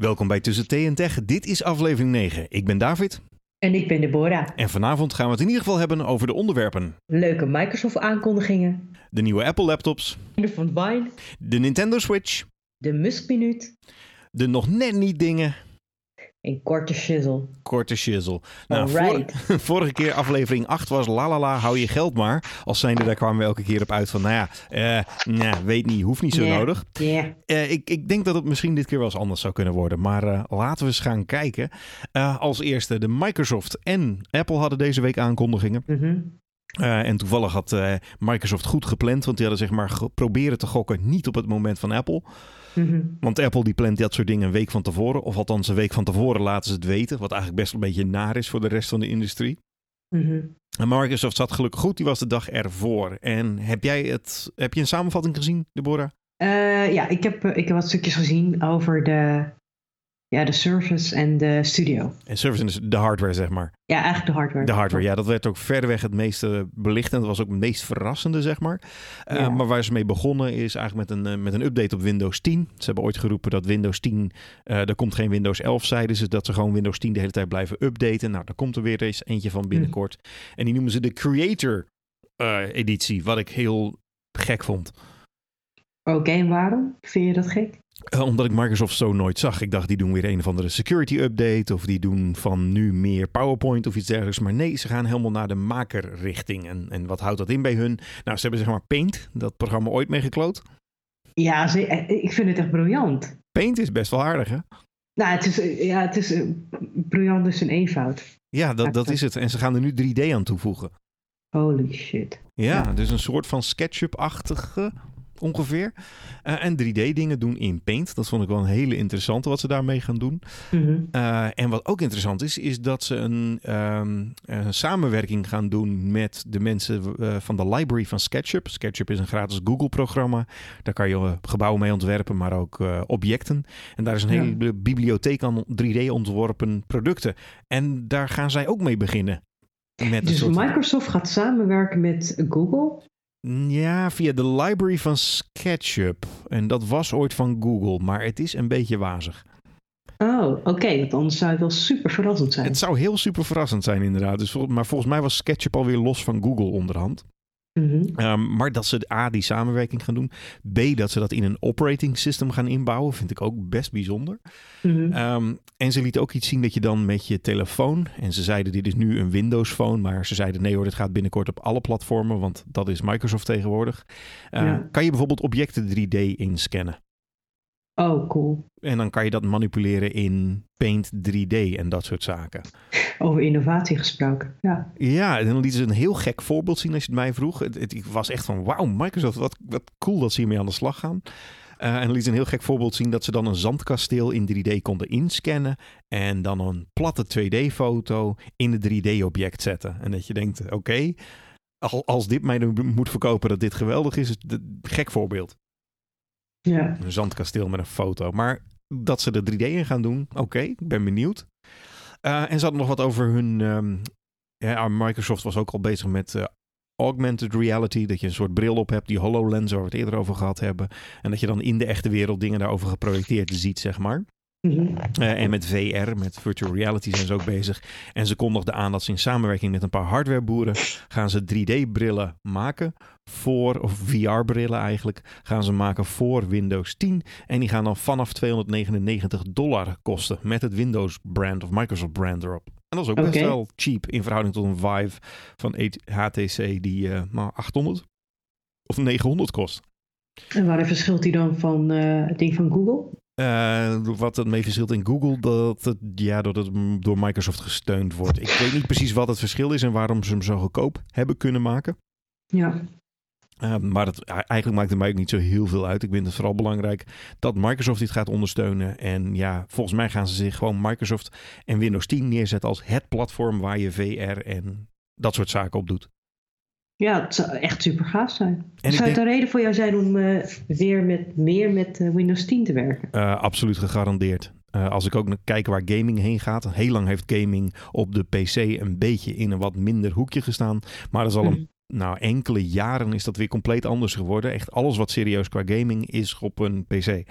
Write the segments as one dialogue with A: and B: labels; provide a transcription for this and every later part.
A: Welkom bij Tussen Thee en Tech. Dit is aflevering 9. Ik ben David.
B: En ik ben Deborah.
A: En vanavond gaan we het in ieder geval hebben over de onderwerpen.
B: Leuke Microsoft-aankondigingen.
A: De nieuwe Apple laptops.
B: De van.
A: De Nintendo Switch.
B: De Musk-minuut.
A: De nog net niet dingen.
B: Een korte shizzle.
A: Korte shizzle. Nou, vor- vorige keer aflevering 8 was la la la, hou je geld maar. Als zijnde, daar kwamen we elke keer op uit van, nou ja, eh, nou, weet niet, hoeft niet zo nodig. Eh, ik, ik denk dat het misschien dit keer wel eens anders zou kunnen worden. Maar eh, laten we eens gaan kijken. Als eerste, de Microsoft en Apple hadden deze week aankondigingen.
B: Mhm.
A: En toevallig had Microsoft goed gepland, want die hadden zeg maar geprobeerd te gokken niet op het moment van Apple.
B: Mhm.
A: Want Apple die plant dat soort dingen een week van tevoren, of althans een week van tevoren laten ze het weten, wat eigenlijk best een beetje naar is voor de rest van de industrie.
B: Mhm.
A: En Microsoft zat gelukkig goed, die was de dag ervoor. En heb jij het, heb je een samenvatting gezien, Deborah?
B: Eh, ja, ik heb, eh, ik heb wat stukjes gezien over de, ja, de Surface en de Studio.
A: En service is de hardware, zeg maar.
B: Ja, eigenlijk de hardware.
A: De hardware, ja, dat werd ook verreweg het meeste belicht. En dat was ook het meest verrassende, zeg maar. Eh. Maar waar ze mee begonnen is eigenlijk met een, eh, met een update op Windows 10. Ze hebben ooit geroepen dat Windows 10, eh er komt geen Windows 11, zeiden ze. Dat ze gewoon Windows 10 de hele tijd blijven updaten. Nou, daar komt er weer eens eentje van binnenkort. En die noemen ze de Creator editie, wat ik heel gek vond.
B: Oké, en waarom? Vind je dat gek?
A: Eh, omdat ik Microsoft zo nooit zag. Ik dacht, die doen weer een of andere security update. Of die doen van nu meer PowerPoint of iets dergelijks. Maar nee, ze gaan helemaal naar de makerrichting. En, en wat houdt dat in bij hun? Nou, ze hebben zeg maar Paint, dat programma ooit mee gekloot.
B: Ja, ze, eh, ik vind het echt briljant.
A: Paint is best wel aardig, hè?
B: Nou, het is, eh, ja, het is briljant dus een eenvoud.
A: Ja, dat, dat is het. En ze gaan er nu 3D aan toevoegen.
B: Holy shit.
A: Ja,
B: Ja.
A: dus een soort van SketchUp-achtige ongeveer. Eh, en 3D-dingen doen in Paint. Dat vond ik wel een hele interessante wat ze daarmee gaan doen.
B: Mhm.
A: Eh, en wat ook interessant is, is dat ze een, ehm, een samenwerking gaan doen met de mensen eh, van de library van SketchUp. SketchUp is een gratis Google-programma. Daar kan je gebouwen mee ontwerpen, maar ook objecten. En daar is een
B: Ja.
A: hele bibliotheek aan 3D-ontworpen producten. En daar gaan zij ook mee beginnen. Met
B: Dus
A: soort
B: Microsoft gaat samenwerken met Google.
A: Ja, via de library van SketchUp. En dat was ooit van Google, maar het is een beetje wazig.
B: Oh, oké, want anders zou het wel super verrassend zijn.
A: Het zou heel super verrassend zijn, inderdaad. Dus, maar volgens mij was SketchUp alweer los van Google onderhand.
B: Mhm.
A: Ehm, maar dat ze A, die samenwerking gaan doen. B, dat ze dat in een operating system gaan inbouwen, vind ik ook best bijzonder.
B: Mhm.
A: Ehm, en ze lieten ook iets zien dat je dan met je telefoon. En ze zeiden: dit is nu een Windows Phone. Maar ze zeiden: nee hoor, dit gaat binnenkort op alle platformen. Want dat is Microsoft tegenwoordig. Eh,
B: Ja.
A: Kan je bijvoorbeeld objecten 3D inscannen?
B: Oh, cool.
A: En dan kan je dat manipuleren in Paint 3D en dat soort zaken.
B: Over innovatie gesproken. Ja.
A: Ja, en dan lieten ze een heel gek voorbeeld zien als je het mij vroeg. Het, het- ik was echt van, wauw, Microsoft, wat, wat cool dat ze hiermee aan de slag gaan. Eh, en dan liet ze een heel gek voorbeeld zien dat ze dan een zandkasteel in 3D konden inscannen. En dan een platte 2D-foto in het 3D-object zetten. En dat je denkt, oké, al- als dit mij nu moet verkopen dat dit geweldig is, is het een gek voorbeeld.
B: Ja.
A: Een zandkasteel met een foto. Maar dat ze er 3D in gaan doen, oké, ik ben benieuwd. Eh, en ze hadden nog wat over hun... ehm, Microsoft was ook al bezig met eh, augmented reality. Dat je een soort bril op hebt, die HoloLens waar we het eerder over gehad hebben. En dat je dan in de echte wereld dingen daarover geprojecteerd ziet, zeg maar.
B: Mhm.
A: Eh, en met VR, met virtual reality zijn ze ook bezig. En ze kondigden aan dat ze in samenwerking met een paar hardwareboeren gaan ze 3D-brillen maken voor, of VR-brillen eigenlijk, gaan ze maken voor Windows 10. En die gaan dan vanaf 299 dollar kosten met het Windows-brand of Microsoft-brand erop. En dat is ook best wel cheap in verhouding tot een Vive van HTC die eh maar 800 of 900 kost.
B: En waarin verschilt die dan van eh, het ding van Google?
A: Eh, wat het mee verschilt in Google, dat het, ja, dat het door Microsoft gesteund wordt. Ik weet niet precies wat het verschil is en waarom ze hem zo goedkoop hebben kunnen maken.
B: Ja.
A: Eh, maar het, eigenlijk maakt het mij ook niet zo heel veel uit. Ik vind het vooral belangrijk dat Microsoft dit gaat ondersteunen. En ja, volgens mij gaan ze zich gewoon Microsoft en Windows 10 neerzetten als het platform waar je VR en dat soort zaken op doet.
B: Ja, het zou echt super gaaf zijn.
A: ik
B: zou het
A: denk-
B: een reden voor jou zijn om eh, weer met, meer met eh, Windows 10 te werken?
A: Eh, absoluut gegarandeerd. Als ik ook naar kijk waar gaming heen gaat. Heel lang heeft gaming op de PC een beetje in een wat minder hoekje gestaan. Maar dat is al een
B: Mhm.
A: nou, enkele jaren is dat weer compleet anders geworden. Echt alles wat serieus qua gaming is op een PC.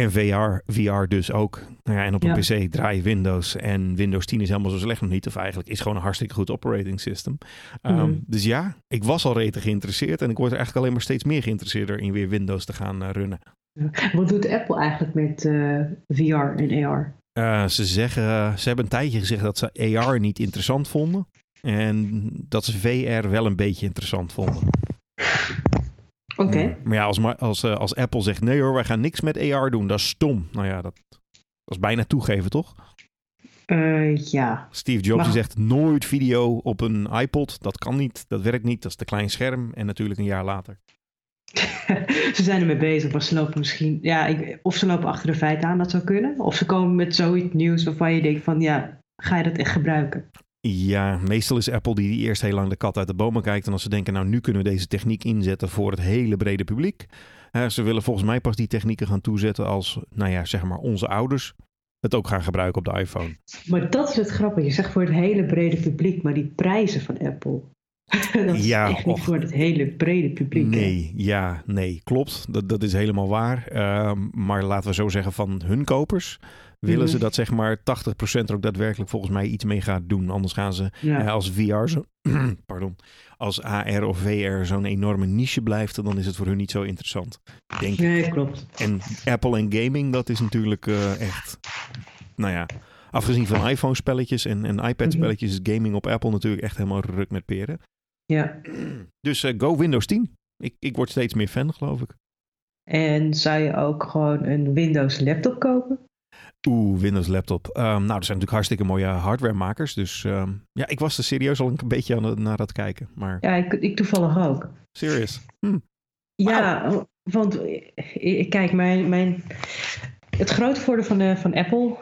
A: En VR, VR dus ook. Nou ja, en op een
B: Ja.
A: PC draai je Windows. En Windows 10 is helemaal zo slecht nog niet. Of eigenlijk is gewoon een hartstikke goed operating system. Ehm,
B: Mhm.
A: Dus ja, ik was al rete geïnteresseerd. En ik word er eigenlijk alleen maar steeds meer geïnteresseerd in weer Windows te gaan eh, runnen.
B: Wat doet Apple eigenlijk met eh, VR en AR?
A: Eh, ze zeggen, ze hebben een tijdje gezegd dat ze AR niet interessant vonden. En dat ze VR wel een beetje interessant vonden.
B: Oké.
A: Maar ja, als, als, eh, als Apple zegt nee hoor, wij gaan niks met AR doen, dat is stom. Nou ja, dat, dat is bijna toegeven toch?
B: Eh, ja.
A: Steve Jobs
B: Maar-
A: die zegt nooit video op een iPod. Dat kan niet, dat werkt niet, dat is te klein scherm. En natuurlijk een jaar later.
B: ze zijn ermee bezig, maar ze lopen misschien... Ja, ik, of ze lopen achter de feiten aan, dat zou kunnen. Of ze komen met zoiets nieuws waarvan je denkt van... Ja, ga je dat echt gebruiken?
A: Ja, meestal is Apple die, die eerst heel lang de kat uit de bomen kijkt. En als ze denken, nou nu kunnen we deze techniek inzetten voor het hele brede publiek. Ze willen volgens mij pas die technieken gaan toezetten als, nou ja, zeg maar onze ouders het ook gaan gebruiken op de iPhone.
B: Maar dat is het grappige. Je zegt voor het hele brede publiek, maar die prijzen van Apple... dat is
A: Ja,
B: echt niet
A: och.
B: voor het hele brede publiek. hè?
A: Nee, ja, nee, klopt. Dat, dat is helemaal waar. Ehm, maar laten we zo zeggen, van hun kopers willen ze
B: Mhm.
A: dat zeg maar 80% er ook daadwerkelijk volgens mij iets mee gaat doen. Anders gaan ze
B: Ja.
A: eh, als VR, zo, pardon, als AR of VR zo'n enorme niche blijft, dan is het voor hun niet zo interessant. Denk.
B: Nee, klopt.
A: En Apple en gaming, dat is natuurlijk eh, echt, nou ja, afgezien van iPhone spelletjes en, en iPad spelletjes, is gaming op Apple natuurlijk echt helemaal ruk met peren.
B: Ja.
A: Dus eh, go Windows 10. Ik, ik word steeds meer fan, geloof ik.
B: En zou je ook gewoon een Windows laptop kopen?
A: Oeh, Windows laptop. Ehm, nou, er zijn natuurlijk hartstikke mooie hardwaremakers. Dus ehm, ja, ik was er serieus al een beetje aan het, naar het kijken. Maar
B: Ja, ik, ik toevallig ook.
A: serious. Hm.
B: Ja, want ik- kijk, mijn, mijn, het grote voordeel van, de, van Apple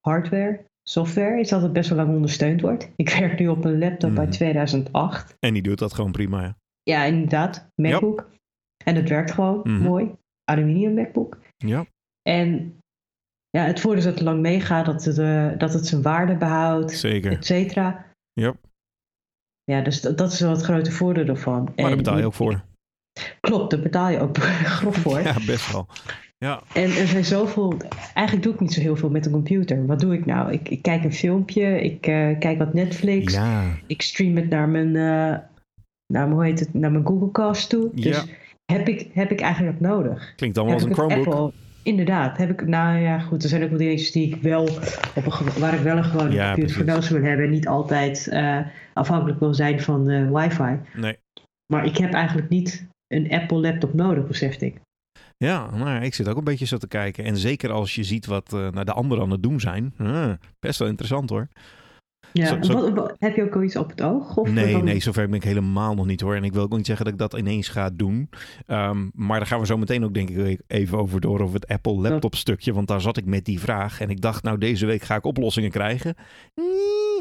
B: hardware, software, is dat het best wel lang ondersteund wordt. Ik werk nu op een laptop
A: Mhm.
B: uit 2008.
A: En die doet dat gewoon prima, ja.
B: Ja, inderdaad, MacBook. En het werkt gewoon
A: Mhm.
B: mooi. Aluminium MacBook.
A: Ja,
B: En ja, het voordeel is dat het lang meegaat, dat het, eh, dat het zijn waarde behoudt,
A: zeker.
B: et cetera.
A: Ja.
B: Ja, dus dat, dat is wel het grote voordeel ervan.
A: Maar daar betaal je ook voor.
B: Klopt, daar betaal je ook grof voor.
A: Ja, best wel. Ja,
B: En er zijn zoveel. Eigenlijk doe ik niet zo heel veel met een computer. Wat doe ik nou? Ik, ik kijk een filmpje, ik eh, kijk wat Netflix,
A: ja.
B: ik stream het naar mijn, eh, naar, hoe heet het, naar mijn Google Cast toe.
A: Ja.
B: Dus heb ik, heb ik eigenlijk dat nodig?
A: klinkt allemaal als
B: Heb
A: een Chromebook.
B: Apple- inderdaad, heb ik, nou ja, goed, er zijn ook wel dingetjes die ik wel op een, waar ik wel een gewone
A: Ja,
B: computer voor nodig wil hebben en niet altijd eh, afhankelijk wil zijn van eh, wifi.
A: Nee.
B: Maar ik heb eigenlijk niet een Apple laptop nodig, besefte ik.
A: Ja, nou, ik zit ook een beetje zo te kijken. En zeker als je ziet wat eh, nou, de anderen aan het doen zijn. best wel interessant hoor.
B: Ja,
A: Zo- zo-
B: Wat, wat- heb je ook al iets op het oog? Of
A: Nee,
B: dan-
A: nee, zover ben ik helemaal nog niet hoor. En ik wil ook niet zeggen dat ik dat ineens ga doen. Ehm, maar daar gaan we zo meteen ook denk ik even over door over het Apple laptop stukje. Want daar zat ik met die vraag. En ik dacht nou deze week ga ik oplossingen krijgen. Nee,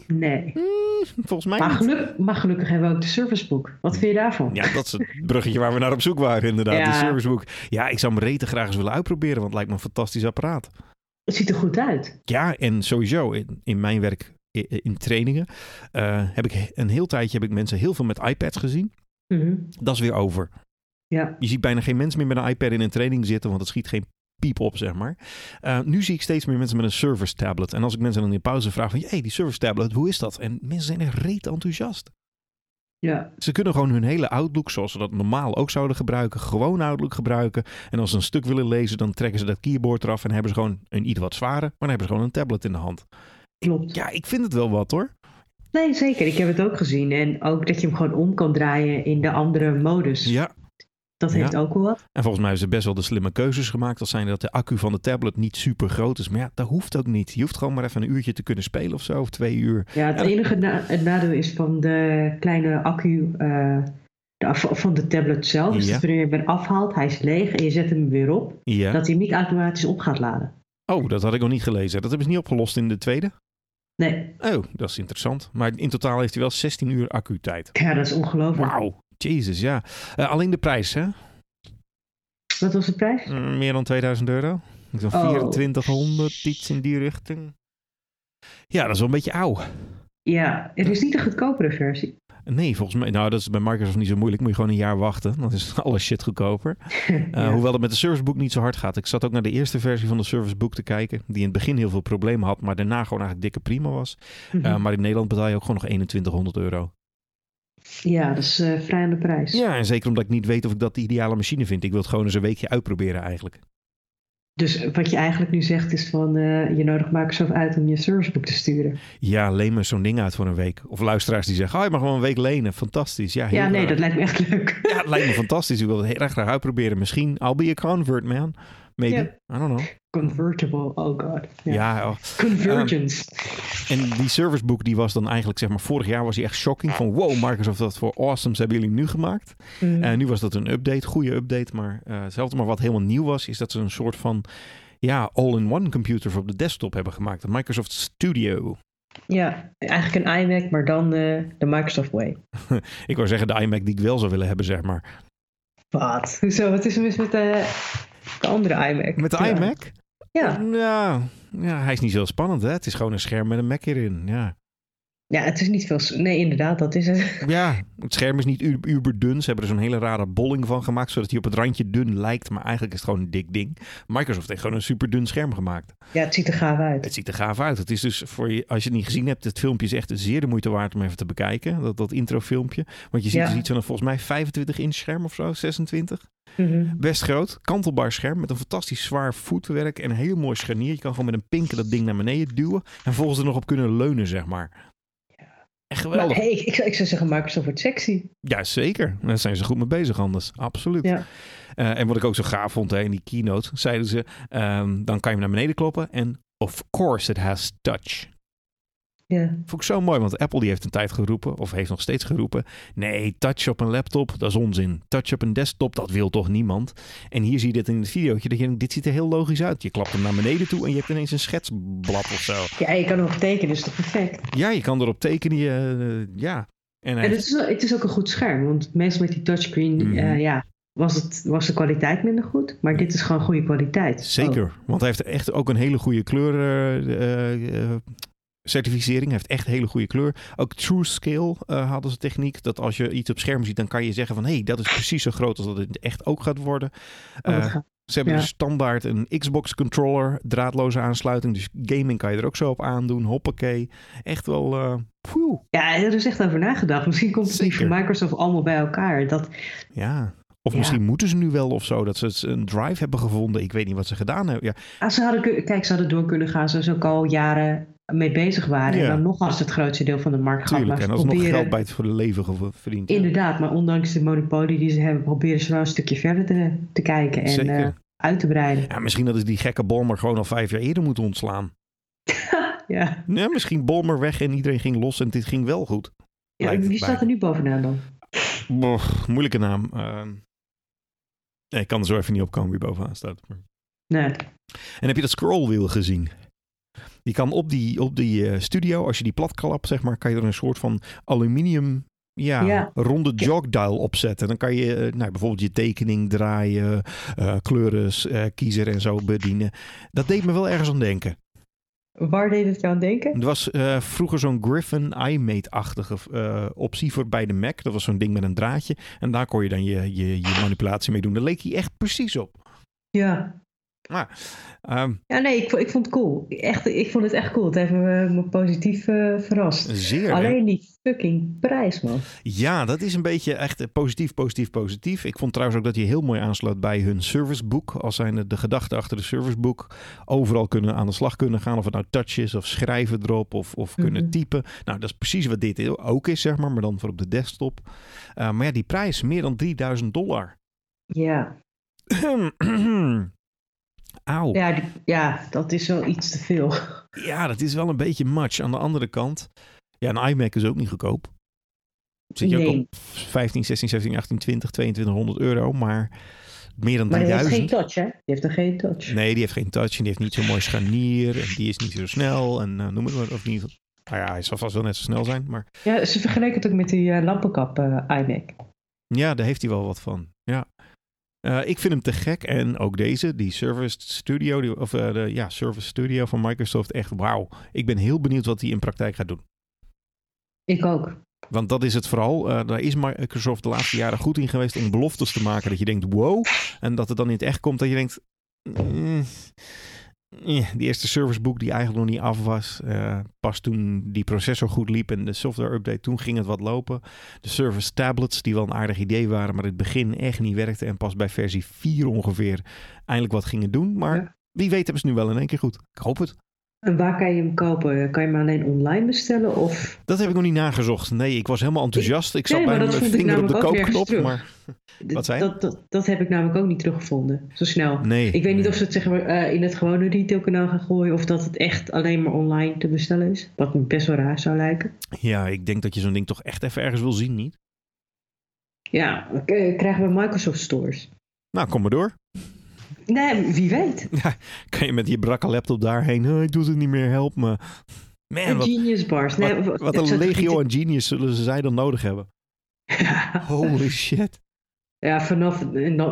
B: Nee.
A: nee, volgens mij
B: Maar, geluk, maar gelukkig hebben we ook de serviceboek. Wat vind je daarvan?
A: Ja, dat is het bruggetje waar we naar op zoek waren inderdaad.
B: Ja.
A: De serviceboek. Ja, ik zou hem rete graag eens willen uitproberen. Want het lijkt me een fantastisch apparaat.
B: Het ziet er goed uit.
A: Ja, en sowieso in, in mijn werk in trainingen eh, heb ik een heel tijdje heb ik mensen heel veel met iPads gezien.
B: Mhm.
A: Dat is weer over.
B: Ja.
A: Je ziet bijna geen mensen meer met een iPad in een training zitten, want het schiet geen piep op, zeg maar. Eh, nu zie ik steeds meer mensen met een service tablet. En als ik mensen dan in pauze vraag van, hey, die service tablet, hoe is dat? En mensen zijn echt reet enthousiast.
B: Ja.
A: Ze kunnen gewoon hun hele Outlook, zoals ze dat normaal ook zouden gebruiken, gewoon Outlook gebruiken. En als ze een stuk willen lezen, dan trekken ze dat keyboard eraf en hebben ze gewoon een iets wat zware, maar dan hebben ze gewoon een tablet in de hand.
B: Klopt.
A: Ja, ik vind het wel wat hoor.
B: Nee, zeker. Ik heb het ook gezien. En ook dat je hem gewoon om kan draaien in de andere modus.
A: Ja,
B: Dat
A: Ja.
B: heeft ook wel wat.
A: En volgens mij hebben ze best wel de slimme keuzes gemaakt. Als zijn dat de accu van de tablet niet super groot is. Maar ja, dat hoeft ook niet. Je hoeft gewoon maar even een uurtje te kunnen spelen of zo. Of twee uur.
B: Ja, het
A: Ja.
B: enige na- het nadeel is van de kleine accu eh, de van de tablet zelf. Dus dat wanneer je hem afhaalt, hij is leeg en je zet hem weer op.
A: Ja.
B: Dat hij hem niet automatisch op gaat laden.
A: Oh, dat had ik nog niet gelezen. Dat hebben ze niet opgelost in de tweede.
B: Nee,
A: Oh, dat is interessant. Maar in totaal heeft hij wel 16 uur accu-tijd.
B: ja, dat is ongelooflijk.
A: Wauw. Jezus, ja. Eh, alleen de prijs, hè?
B: Wat was de prijs?
A: Mm, meer dan 2000 euro. Ik dacht
B: Oh.
A: 2400, iets in die richting. Ja, dat is wel een beetje oud.
B: Ja, het is niet de goedkopere versie.
A: Nee, volgens mij, nou dat is bij Microsoft niet zo moeilijk. Moet je gewoon een jaar wachten. Dan is alle shit goedkoper. Uh, Hoewel het met de Service niet zo hard gaat. Ik zat ook naar de eerste versie van de Service Book te kijken. Die in het begin heel veel problemen had. Maar daarna gewoon eigenlijk dikke prima was. Uh, maar in Nederland betaal je ook gewoon nog 2100 euro.
B: Ja, dat is uh, vrij aan de prijs.
A: Ja, en zeker omdat ik niet weet of ik dat de ideale machine vind. Ik wil het gewoon eens een weekje uitproberen eigenlijk.
B: Dus wat je eigenlijk nu zegt is van uh, je nodigt Microsoft uit om je serviceboek te sturen.
A: Ja, leen me zo'n ding uit voor een week. Of luisteraars die zeggen, oh, je mag gewoon een week lenen. Fantastisch. Ja,
B: ja nee, dat lijkt me echt leuk.
A: Ja, het lijkt me fantastisch. Ik wil het heel erg graag uitproberen. Misschien, I'll be a convert, man. Maybe. I don't know.
B: Convertible, oh god.
A: Ja, ja oh.
B: Convergence.
A: Um, en die serviceboek die was dan eigenlijk, zeg maar, vorig jaar was hij echt shocking. Van wow, Microsoft, wat voor awesomes hebben jullie nu gemaakt? En mm. uh, nu was dat een update, goede update. Maar uh, hetzelfde, maar wat helemaal nieuw was, is dat ze een soort van, ja, all-in-one computer voor op de desktop hebben gemaakt. De Microsoft Studio.
B: Ja, eigenlijk een iMac, maar dan uh, de Microsoft Way.
A: ik wou zeggen de iMac die ik wel zou willen hebben, zeg maar.
B: Wat? Hoezo? Wat is er mis met de, de andere iMac?
A: Met de
B: ja.
A: iMac?
B: Ja.
A: ja. Ja, hij is niet zo spannend, hè? Het is gewoon een scherm met een Mac erin, ja.
B: Ja, het is niet veel... Nee, inderdaad, dat is het.
A: Ja, het scherm is niet uber dun. Ze hebben er zo'n hele rare bolling van gemaakt, zodat hij op het randje dun lijkt. Maar eigenlijk is het gewoon een dik ding. Microsoft heeft gewoon een super dun scherm gemaakt.
B: Ja, het ziet er gaaf uit.
A: Het ziet er gaaf uit. Het is dus voor je, als je het niet gezien hebt, het filmpje is echt zeer de moeite waard om even te bekijken. Dat, dat introfilmpje. Want je ziet ja. dus iets van een volgens mij 25 inch scherm of zo, 26.
B: Mm -hmm.
A: Best groot, kantelbaar scherm met een fantastisch zwaar voetwerk en een heel mooi scharnier. Je kan gewoon met een pinken dat ding naar beneden duwen en vervolgens er nog op kunnen leunen, zeg maar. Echt geweldig.
B: Maar, hey, ik, ik, zou zeggen, Microsoft wordt sexy.
A: Ja, zeker. Daar zijn ze goed mee bezig anders. Absoluut.
B: Ja.
A: Uh, en wat ik ook zo gaaf vond hè, in die keynote, zeiden ze, um, dan kan je hem naar beneden kloppen en of course it has touch.
B: Ja.
A: Vond ik zo mooi, want Apple die heeft een tijd geroepen, of heeft nog steeds geroepen, nee, touch op een laptop, dat is onzin. Touch op een desktop, dat wil toch niemand? En hier zie je dit in het videootje, dat je dit ziet er heel logisch uit. Je klapt hem naar beneden toe en je hebt ineens een schetsblad of zo.
B: Ja, je kan erop tekenen, dus toch perfect?
A: Ja, je kan erop tekenen, je, uh, ja.
B: En, en het, is, het is ook een goed scherm, want meestal met die touchscreen, mm -hmm. uh, ja, was, het, was de kwaliteit minder goed. Maar dit is gewoon goede kwaliteit.
A: Zeker,
B: oh.
A: want hij heeft echt ook een hele goede kleur... Uh, uh, certificering. heeft echt hele goede kleur. Ook True Scale uh, hadden ze techniek. Dat als je iets op scherm ziet, dan kan je zeggen van... hé, hey, dat is precies zo groot als dat het echt ook gaat worden. Uh,
B: oh,
A: ze hebben ja. dus standaard een Xbox controller, draadloze aansluiting. Dus gaming kan je er ook zo op aandoen. Hoppakee. Echt wel... Uh,
B: ja, er is echt over nagedacht. Misschien komt het niet van Microsoft allemaal bij elkaar. Dat...
A: Ja, of ja. misschien moeten ze nu wel of zo, dat ze een drive hebben gevonden. Ik weet niet wat ze gedaan hebben. Ja.
B: Ah, ze hadden, kijk, ze hadden door kunnen gaan, ze ook al jaren mee bezig waren. Ja. En dan nog als het grootste deel van de markt
A: gaat. Tuurlijk,
B: maar
A: en als nog geld bij het voor de leven verdiend.
B: Inderdaad, maar ondanks de monopolie die ze hebben, proberen ze wel een stukje verder te, te kijken en uh, uit te breiden.
A: Ja, misschien dat is die gekke Bolmer gewoon al vijf jaar eerder moeten ontslaan.
B: ja.
A: ja. Misschien Bolmer weg en iedereen ging los en dit ging wel goed.
B: Ja, wie staat er nu bovenaan dan?
A: Moeilijke naam. Uh, nee, ik kan er zo even niet op komen wie bovenaan staat.
B: Nee.
A: En heb je dat scrollwiel gezien? Je kan op die, op die uh, studio, als je die platklapt, zeg maar, kan je er een soort van aluminium ja,
B: ja.
A: ronde jogdial opzetten. Dan kan je uh, nou, bijvoorbeeld je tekening draaien, uh, kleuren kiezer en zo bedienen. Dat deed me wel ergens aan denken.
B: Waar deed het je aan denken?
A: Het was uh, vroeger zo'n Griffin iMate-achtige uh, optie voor bij de Mac. Dat was zo'n ding met een draadje. En daar kon je dan je, je, je manipulatie mee doen. Daar leek hij echt precies op.
B: Ja.
A: Maar, um,
B: ja, nee, ik, ik vond het cool. Echt, ik vond het echt cool. Het heeft me, me positief uh, verrast.
A: Zeer.
B: Alleen hè? die fucking prijs, man.
A: Ja, dat is een beetje echt positief, positief, positief. Ik vond trouwens ook dat hij heel mooi aansluit bij hun serviceboek. Als zijn de gedachten achter de serviceboek. Overal kunnen aan de slag kunnen gaan. Of het nou touch is of schrijven erop of, of kunnen
B: Mhm.
A: typen. Nou, dat is precies wat dit ook is, zeg maar. Maar dan voor op de desktop. Uh, maar ja, die prijs, meer dan 3000 dollar.
B: Ja.
A: Auw.
B: Ja, die, ja, dat is wel iets te veel.
A: Ja, dat is wel een beetje much. Aan de andere kant, ja, een iMac is ook niet goedkoop. Zit je
B: Nee.
A: ook op 15, 16, 17, 18, 20, 2200 euro, maar meer dan
B: Maar die heeft
A: 3000.
B: geen touch, hè? Die heeft er geen touch.
A: Nee, die heeft geen touch en die heeft niet zo'n mooi scharnier en die is niet zo snel en uh, noem het maar, of niet. Nou ja, hij zal vast wel net zo snel zijn, maar
B: Ja, ze vergeleken het ook met die uh, lampenkap uh, iMac.
A: ja, daar heeft hij wel wat van. Uh, ik vind hem te gek en ook deze, die Service Studio, die, of uh, de ja, Service Studio van Microsoft, echt wauw. Ik ben heel benieuwd wat hij in praktijk gaat doen.
B: Ik ook.
A: Want dat is het vooral. Uh, daar is Microsoft de laatste jaren goed in geweest om beloftes te maken. Dat je denkt, wow. En dat het dan in het echt komt dat je denkt... Mm, die eerste serviceboek die eigenlijk nog niet af was. Uh, pas toen die processor goed liep en de software update, toen ging het wat lopen. De service tablets die wel een aardig idee waren, maar in het begin echt niet werkte. En pas bij versie 4 ongeveer eindelijk wat gingen doen. Maar wie weet hebben ze nu wel in één keer goed. Ik hoop het.
B: En waar kan je hem kopen? Kan je hem alleen online bestellen? Of?
A: Dat heb ik nog niet nagezocht. Nee, ik was helemaal enthousiast. Ik zat bij mijn vinger op de koopknop. Maar wat zei
B: dat, dat, dat, heb ik namelijk ook niet teruggevonden. Zo snel. Nee, ik weet niet of ze het zeg maar, uh, in het gewone retailkanaal gaan gooien. Of dat het echt alleen maar online te bestellen is. Wat me best wel raar zou lijken.
A: Ja, ik denk dat je zo'n ding toch echt even ergens wil zien, niet?
B: Ja, krijgen we Microsoft stores.
A: Nou, kom maar door.
B: Nee, wie weet.
A: Ja, kan je met je brakke laptop daarheen? Oh, ik doe het niet meer, help me.
B: Man, wat, genius bars. Nee,
A: wat, wat een legio aan genius zullen ze zij dan nodig hebben. Holy shit.
B: Ja, vanaf,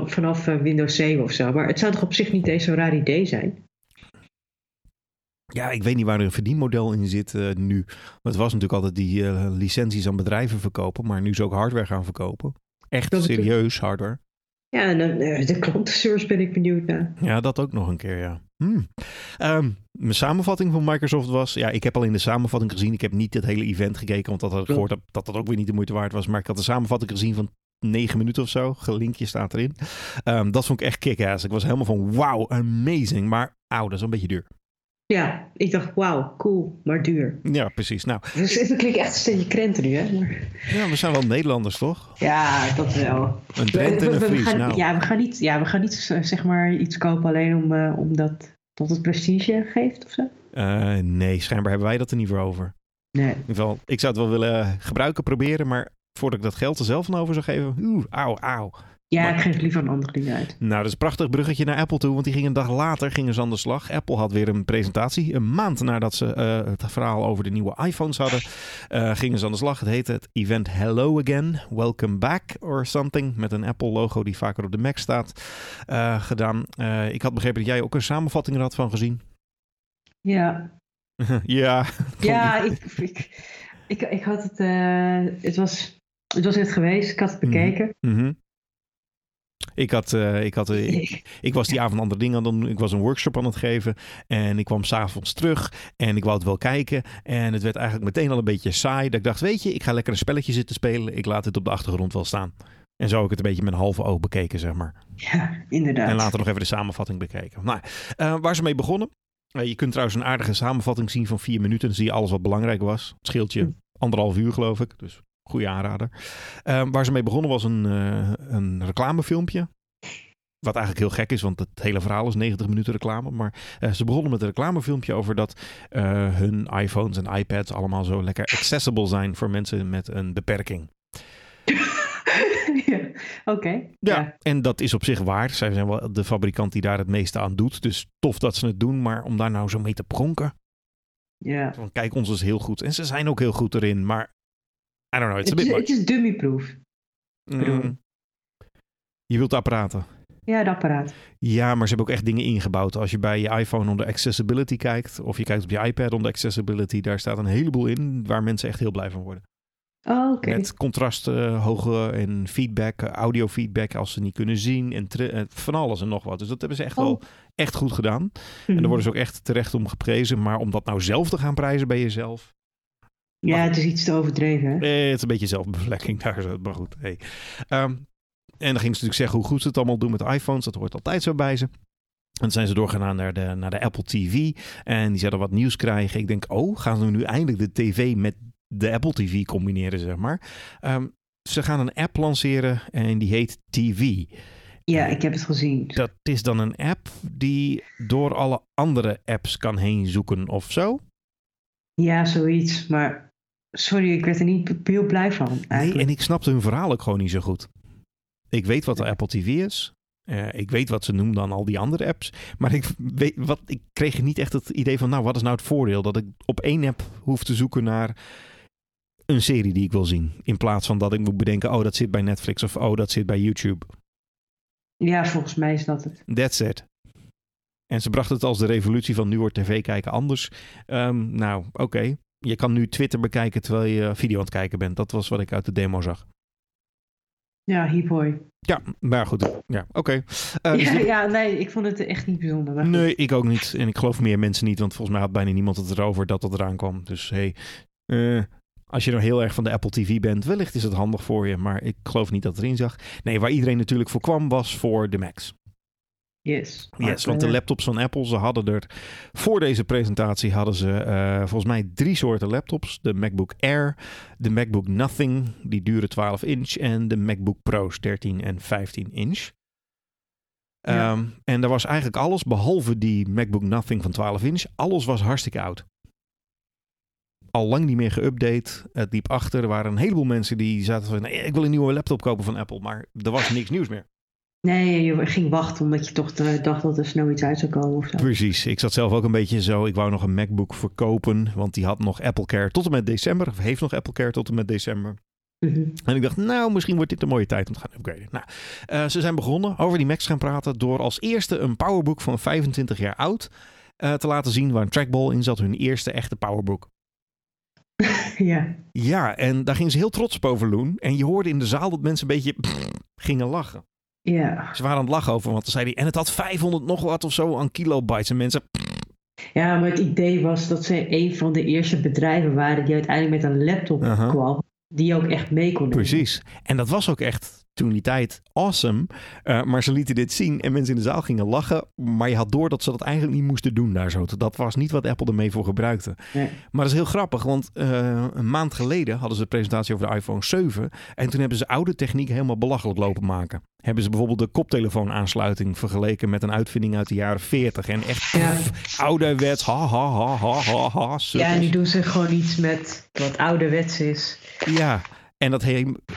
B: vanaf eh, Windows 7 of zo. Maar het zou toch op zich niet eens zo'n raar idee zijn?
A: Ja, ik weet niet waar er een verdienmodel in zit uh, nu. Want het was natuurlijk altijd die uh, licenties aan bedrijven verkopen. Maar nu ze ook hardware gaan verkopen. Echt serieus hardware.
B: Ja, en uh, de klantenservice ben ik benieuwd naar.
A: Ja, dat ook nog een keer, ja. Hmm. Um, mijn samenvatting van Microsoft was... Ja, ik heb al in de samenvatting gezien. Ik heb niet het hele event gekeken, want dat had ik gehoord dat dat ook weer niet de moeite waard was. Maar ik had de samenvatting gezien van negen minuten of zo. Linkje staat erin. Um, dat vond ik echt kick-ass. Ik was helemaal van wow, amazing. Maar auw, dat is een beetje duur.
B: Ja, ik dacht, wauw, cool, maar duur.
A: Ja, precies. Nou,
B: dus het klinkt echt een steentje krenten nu, hè? Maar...
A: Ja, we zijn wel Nederlanders, toch?
B: Ja, dat wel.
A: Een Drent en een Fries, nou.
B: Ja, we gaan niet, ja, we gaan niet zeg maar iets kopen alleen om, uh, omdat dat het prestige geeft of zo.
A: Uh, nee, schijnbaar hebben wij dat er niet voor over.
B: Nee. In
A: ieder geval, ik zou het wel willen gebruiken, proberen, maar voordat ik dat geld er zelf van over zou geven, oeh, auw, auw.
B: Ja, ik geef liever een andere dingen uit.
A: Nou, dat is een prachtig bruggetje naar Apple toe. Want die ging een dag later gingen ze aan de slag. Apple had weer een presentatie. Een maand nadat ze uh, het verhaal over de nieuwe iPhones hadden, uh, gingen ze aan de slag. Het heette het event Hello Again, Welcome Back or something. Met een Apple logo die vaker op de Mac staat uh, gedaan. ik had begrepen dat jij ook een samenvatting er had van gezien.
B: Ja.
A: ja.
B: Ja, ik, ik, ik, ik, had het... het, was, het was net geweest. Ik had het mhm. bekeken.
A: Mm -hmm. Ik, had, uh, ik, had, uh, ik, was die avond andere dingen aan het doen. Ik was een workshop aan het geven. En ik kwam s'avonds terug. En ik wou het wel kijken. En het werd eigenlijk meteen al een beetje saai. Dat ik dacht, weet je, ik ga lekker een spelletje zitten spelen. Ik laat het op de achtergrond wel staan. En zo heb ik het een beetje met een halve oog bekeken, zeg maar.
B: Ja, inderdaad.
A: En later nog even de samenvatting bekeken. Nou, uh, waar ze mee begonnen. je kunt trouwens een aardige samenvatting zien van vier minuten. Dan zie je alles wat belangrijk was. Het scheelt je hm. anderhalf uur, geloof ik. Dus Goede aanrader. Uh, waar ze mee begonnen was een, uh, een reclamefilmpje. Wat eigenlijk heel gek is, want het hele verhaal is 90 minuten reclame. Maar uh, ze begonnen met een reclamefilmpje over dat uh, hun iPhones en iPads allemaal zo lekker accessible zijn voor mensen met een beperking.
B: ja, oké.
A: Ja, ja, en dat is op zich waar. Zij zijn wel de fabrikant die daar het meeste aan doet. Dus tof dat ze het doen, maar om daar nou zo mee te pronken.
B: Ja.
A: Kijk, ons is heel goed. En ze zijn ook heel goed erin, maar I don't know, it's a bit
B: Het is dummy-proof.
A: Mm. Je wilt apparaten.
B: Ja, het apparaat.
A: Ja, maar ze hebben ook echt dingen ingebouwd. Als je bij je iPhone onder accessibility kijkt, of je kijkt op je iPad onder accessibility, daar staat een heleboel in waar mensen echt heel blij van worden.
B: Oh, oké.
A: Met contrast uh, hoge en feedback, uh, audio feedback als ze niet kunnen zien en uh, van alles en nog wat. Dus dat hebben ze echt oh. wel echt goed gedaan. Mm -hmm. En daar mhm. worden ze ook echt terecht om geprezen. Maar om dat nou zelf te gaan prijzen bij jezelf,
B: ja, het is iets te overdreven. Hè?
A: Nee, het is een beetje zelfbevlekking daar. Maar goed, hey. Um, en dan ging ze natuurlijk zeggen hoe goed ze het allemaal doen met iPhones. Dat hoort altijd zo bij ze. En dan zijn ze doorgegaan naar de, naar de Apple TV. En die zouden wat nieuws krijgen. Ik denk, oh, gaan ze nu eindelijk de tv met de Apple TV combineren, zeg maar. Um, ze gaan een app lanceren en die heet TV.
B: Ja, ik heb het gezien.
A: Dat is dan een app die door alle andere apps kan heen zoeken of zo?
B: Ja, zoiets. Maar sorry, ik werd er niet heel blij van. Eigenlijk.
A: Nee, en ik snapte hun verhaal ook gewoon niet zo goed. Ik weet wat de Apple TV is. Uh, ik weet wat ze noemen dan al die andere apps. Maar ik, weet, wat, ik kreeg niet echt het idee van, nou, wat is nou het voordeel? Dat ik op één app hoef te zoeken naar een serie die ik wil zien. In plaats van dat ik moet bedenken, oh, dat zit bij Netflix of oh, dat zit bij YouTube.
B: Ja, volgens mij is dat het.
A: That's it. En ze brachten het als de revolutie van nu wordt tv kijken anders. Um, nou, oké. Okay. Je kan nu Twitter bekijken terwijl je video aan het kijken bent. Dat was wat ik uit de demo zag.
B: Ja, hiphoi.
A: Ja, maar goed. Ja, oké. Uh, dus
B: ja, nee, ik vond het echt niet bijzonder.
A: Nee, ik ook niet. En ik geloof meer mensen niet, want volgens mij had bijna niemand het erover dat dat eraan kwam. Dus hey, eh, als je nou heel erg van de Apple TV bent, wellicht is het handig voor je, maar ik geloof niet dat het erin zag. Nee, waar iedereen natuurlijk voor kwam, was voor de Macs.
B: Yes.
A: Yes, want de laptops van Apple, ze hadden er voor deze presentatie hadden ze eh, volgens mij drie soorten laptops. De MacBook Air, de MacBook Nothing, die dure 12 inch, en de MacBook Pro's 13 en 15 inch.
B: Ja.
A: Ehm, en daar was eigenlijk alles, behalve die MacBook Nothing van 12 inch, alles was hartstikke oud. Al lang niet meer geüpdate. Het liep achter. Er waren een heleboel mensen die zaten van... Nee, ik wil een nieuwe laptop kopen van Apple. Maar er was niks nieuws meer.
B: Nee, je ging wachten omdat je toch dacht dat er snel iets uit zou komen of zo.
A: Precies. Ik zat zelf ook een beetje zo. Ik wou nog een MacBook verkopen. Want die had nog Apple Care tot en met december. Of heeft nog Apple Care tot en met december.
B: Mhm.
A: En ik dacht, nou, misschien wordt dit een mooie tijd om te gaan upgraden. Nou, eh, ze zijn begonnen over die Macs gaan praten. Door als eerste een Powerbook van 25 jaar oud eh, te laten zien. Waar een trackball in zat. Hun eerste echte Powerbook.
B: ja.
A: Ja, en daar gingen ze heel trots op over Loen. En je hoorde in de zaal dat mensen een beetje gingen lachen.
B: Ja.
A: Ze waren aan het lachen over, want dan zei hij... En het had 500 nog wat of zo aan kilobytes. En mensen...
B: ja, maar het idee was dat ze een van de eerste bedrijven waren die uiteindelijk met een laptop kwam. Die ook echt mee kon nemen.
A: Precies. En dat was ook echt toen die tijd awesome. Eh, maar ze lieten dit zien en mensen in de zaal gingen lachen. Maar je had door dat ze dat eigenlijk niet moesten doen daar zo. Dat was niet wat Apple ermee voor gebruikte.
B: Nee.
A: Maar dat is heel grappig, want eh, een maand geleden hadden ze een presentatie over de iPhone 7. En toen hebben ze oude techniek helemaal belachelijk lopen maken. Hebben ze bijvoorbeeld de koptelefoonaansluiting vergeleken met een uitvinding uit de jaren 40. En echt
B: Ja.
A: pff, ouderwets, ha ha ha ha ha ha.
B: Ja, nu doen ze gewoon iets met wat ouderwets is.
A: Ja, en dat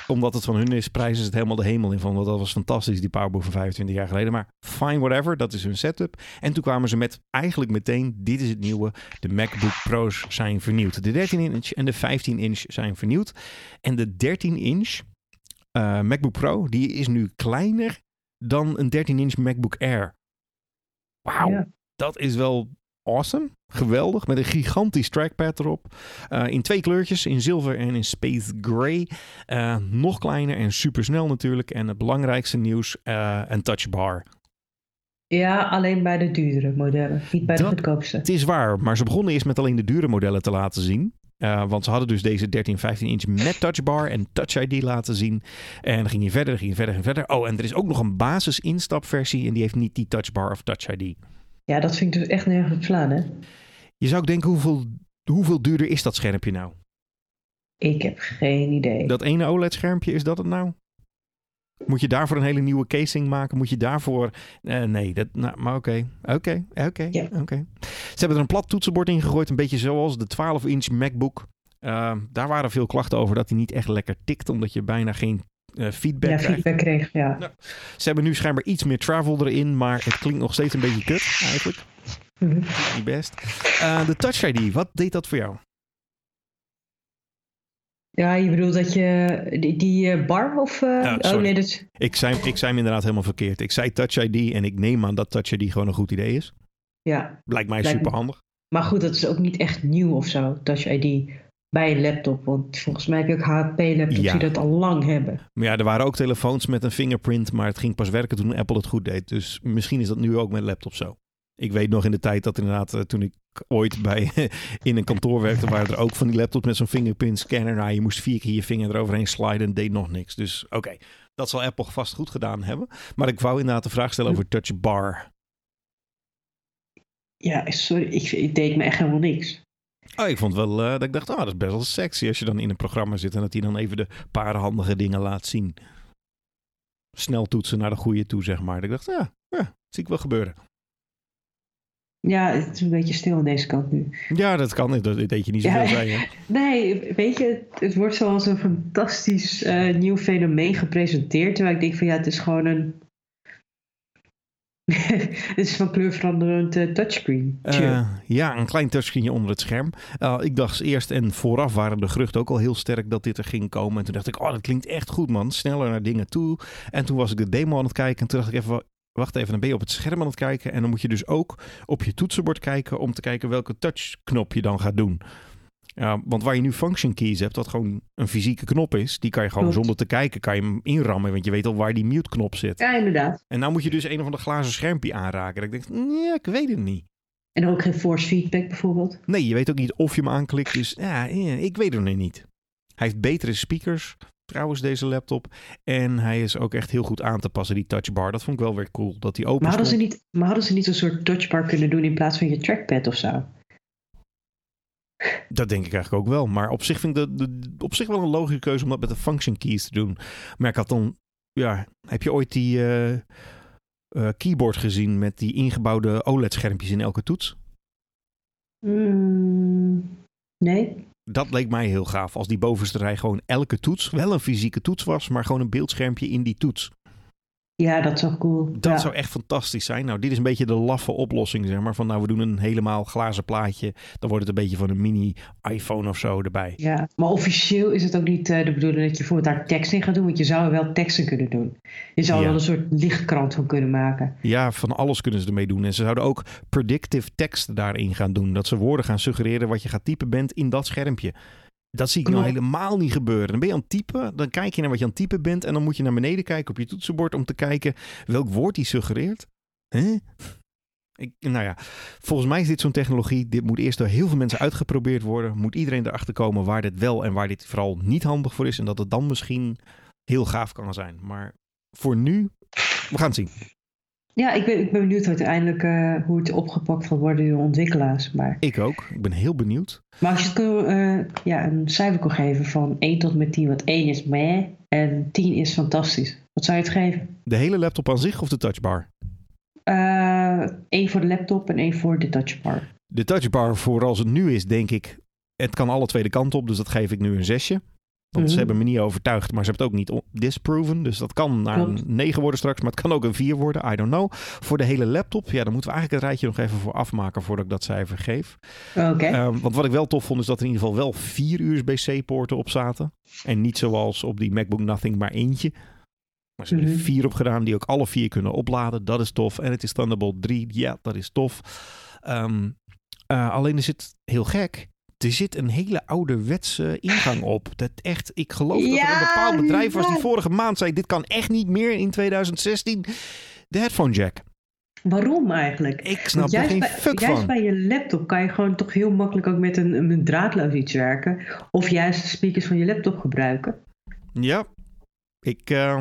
A: omdat het van hun is, prijzen ze het helemaal de hemel in van. Want dat was fantastisch, die Powerbook van 25 jaar geleden. Maar fine, whatever, dat is hun setup. En toen kwamen ze met eigenlijk meteen, dit is het nieuwe. De MacBook Pro's zijn vernieuwd. De 13 inch en de 15 inch zijn vernieuwd. En de 13 inch eh, MacBook Pro, die is nu kleiner dan een 13 inch MacBook Air. Wauw,
B: Ja.
A: dat is wel awesome. Geweldig, met een gigantisch trackpad erop. Eh, in twee kleurtjes, in zilver en in space gray. Eh, nog kleiner en supersnel natuurlijk. En het belangrijkste nieuws, eh, een touchbar.
B: Ja, alleen bij de duurdere modellen, niet bij de
A: Dat-
B: goedkoopste.
A: Het is waar, maar ze begonnen eerst met alleen de dure modellen te laten zien. Want ze hadden dus deze 13, 15 inch met touchbar en touch ID laten zien. En dan ging je verder, ging je verder en verder. Oh, en er is ook nog een basis instapversie en die heeft niet die touchbar of touch ID.
B: Ja, dat vind ik dus echt nergens op slaan, hè?
A: Je zou ook denken, hoeveel, hoeveel duurder is dat schermpje nou?
B: Ik heb geen idee.
A: Dat ene OLED-schermpje, is dat het nou? Moet je daarvoor een hele nieuwe casing maken? Moet je daarvoor... eh, nee, dat, nou, maar oké. Oké, oké, oké. Ze hebben er een plat toetsenbord in gegooid. Een beetje zoals de 12-inch MacBook. Eh, daar waren veel klachten over dat hij niet echt lekker tikt. Omdat je bijna geen feedback
B: ja, feedback kreeg, ja.
A: Ze hebben nu schijnbaar iets meer travel erin. Maar het klinkt nog steeds een beetje kut eigenlijk.
B: Mhm.
A: Niet best. Eh, de Touch ID, wat deed dat voor jou?
B: Ja, je bedoelt dat je die, die eh, bar of... eh,
A: Ja,
B: oh nee, dat.
A: Ik zei, ik zei hem inderdaad helemaal verkeerd. Ik zei Touch ID en ik neem aan dat Touch ID gewoon een goed idee is.
B: Ja,
A: Lijkt mij super handig.
B: maar goed, dat is ook niet echt nieuw of zo, Touch ID, bij een laptop. Want volgens mij heb je ook HP-laptops
A: Ja.
B: die dat al lang hebben.
A: Maar ja, er waren ook telefoons met een fingerprint, maar het ging pas werken toen Apple het goed deed. Dus misschien is dat nu ook met laptops zo. Ik weet nog in de tijd dat inderdaad, eh, toen ik ooit bij, in een kantoor werkte, waren er ook van die laptops met zo'n fingerprint scanner. Nou, je moest vier keer je vinger eroverheen sliden en deed nog niks. Dus oké, dat zal Apple vast goed gedaan hebben. Maar ik wou inderdaad de vraag stellen over Touch Bar.
B: Ja, sorry, ik, ik deed me echt helemaal niks.
A: Oh, ik vond wel eh, dat ik dacht, oh, dat is best wel sexy als je dan in een programma zit en dat hij dan even de paar handige dingen laat zien. Snel toetsen naar de goede toe, zeg maar. Dat ik dacht, ja, ja zie ik wel gebeuren.
B: Ja, het is een beetje stil aan deze kant nu.
A: Ja, dat kan. Dat dat deed je niet zoveel
B: Ja.
A: je.
B: Nee, weet je, het, het wordt zoals een fantastisch eh, nieuw fenomeen gepresenteerd. Terwijl ik denk van ja, het is gewoon een... het is van kleurveranderend eh, touchscreen.
A: Eh, ja, een klein touchscreenje onder het scherm. Eh, ik dacht eerst en vooraf waren de geruchten ook al heel sterk dat dit er ging komen. En toen dacht ik, oh, dat klinkt echt goed, man. Sneller naar dingen toe. En toen was ik de demo aan het kijken. En toen dacht ik even, wa- wacht even, dan ben je op het scherm aan het kijken. En dan moet je dus ook op je toetsenbord kijken om te kijken welke touchknop je dan gaat doen. Ja, want waar je nu function keys hebt, dat gewoon een fysieke knop is, die kan je gewoon zonder te kijken, kan je hem inrammen, want je weet al waar die mute knop zit.
B: Ja, inderdaad.
A: En nou moet je dus een of ander glazen schermpje aanraken. Dat ik denk, nee, ik weet het niet.
B: En ook geen force feedback bijvoorbeeld.
A: Nee, je weet ook niet of je hem aanklikt, dus ja, ik weet het nog niet. Hij heeft betere speakers, trouwens, deze laptop. En hij is ook echt heel goed aan te passen, die touchbar. Dat vond ik wel weer cool, dat die open
B: Maar hadden, ze niet, maar hadden ze niet een soort touchbar kunnen doen in plaats van je trackpad of zo?
A: Dat denk ik eigenlijk ook wel. Maar op zich vind ik dat op zich wel een logische keuze om dat met de function keys te doen. Maar ik had dan, ja, heb je ooit die eh, eh, keyboard gezien met die ingebouwde OLED-schermpjes in elke toets?
B: Mm, nee.
A: Dat leek mij heel gaaf. Als die bovenste rij gewoon elke toets, wel een fysieke toets was, maar gewoon een beeldschermpje in die toets.
B: Ja, dat wel cool.
A: Dat
B: ja.
A: zou echt fantastisch zijn. Nou, dit is een beetje de laffe oplossing, zeg maar. Van nou, we doen een helemaal glazen plaatje. Dan wordt het een beetje van een mini iPhone of zo erbij.
B: Ja, maar officieel is het ook niet eh, de bedoeling dat je bijvoorbeeld daar tekst in gaat doen, want je zou er wel teksten kunnen doen. Je zou er
A: Ja.
B: wel een soort lichtkrant van kunnen maken.
A: Ja, van alles kunnen ze ermee doen. En ze zouden ook predictive tekst daarin gaan doen. Dat ze woorden gaan suggereren wat je gaat typen bent in dat schermpje. Dat zie ik nou helemaal niet gebeuren. Dan ben je aan het typen, dan kijk je naar wat je aan het typen bent... en dan moet je naar beneden kijken op je toetsenbord om te kijken welk woord die suggereert. Hè? Ik, nou ja, volgens mij is dit zo'n technologie. Dit moet eerst door heel veel mensen uitgeprobeerd worden. Moet iedereen erachter komen waar dit wel en waar dit vooral niet handig voor is. En dat het dan misschien heel gaaf kan zijn. Maar voor nu, we gaan het zien.
B: Ja, ik ben, ik ben benieuwd uiteindelijk eh, hoe het opgepakt gaat worden door de ontwikkelaars. Maar,
A: Ik ook. Ik ben heel benieuwd.
B: maar als je het kon, eh, ja, een cijfer kon geven van 1 tot met 10, wat 1 is meh en 10 is fantastisch. Wat zou je het geven?
A: De hele laptop aan zich of de touchbar?
B: Eh 1 voor de laptop en 1 voor de touchbar.
A: De touchbar, voor als het nu is, denk ik, het kan alle twee de kant op. Dus dat geef ik nu een zesje. Want ze
B: Mhm.
A: hebben me niet overtuigd, maar ze hebben het ook niet disproven. Dus dat kan naar
B: Klopt.
A: een 9 worden straks, maar het kan ook een 4 worden. I don't know. Voor de hele laptop, ja, dan moeten we eigenlijk het rijtje nog even voor afmaken voordat ik dat cijfer geef.
B: Oké.
A: Ehm, want wat ik wel tof vond, is dat er in ieder geval wel vier USB-C-poorten op zaten. En niet zoals op die MacBook Nothing maar eentje. Maar ze hebben er
B: Mhm.
A: vier op gedaan die ook alle vier kunnen opladen. Dat is tof. En het is Thunderbolt 3. Ja, dat is tof. Ehm, eh, alleen er zit heel gek. Er zit een hele ouderwetse ingang op. Dat echt, ik geloof dat er een bepaald bedrijf was die vorige maand zei: dit kan echt niet meer in 2016. De headphone jack.
B: Waarom eigenlijk?
A: Ik snap er
B: juist
A: geen
B: bij,
A: fuck
B: juist
A: van.
B: bij je laptop kan je gewoon toch heel makkelijk ook met een, een draadloos iets werken. Of juist de speakers van je laptop gebruiken.
A: Ja, ik. eh,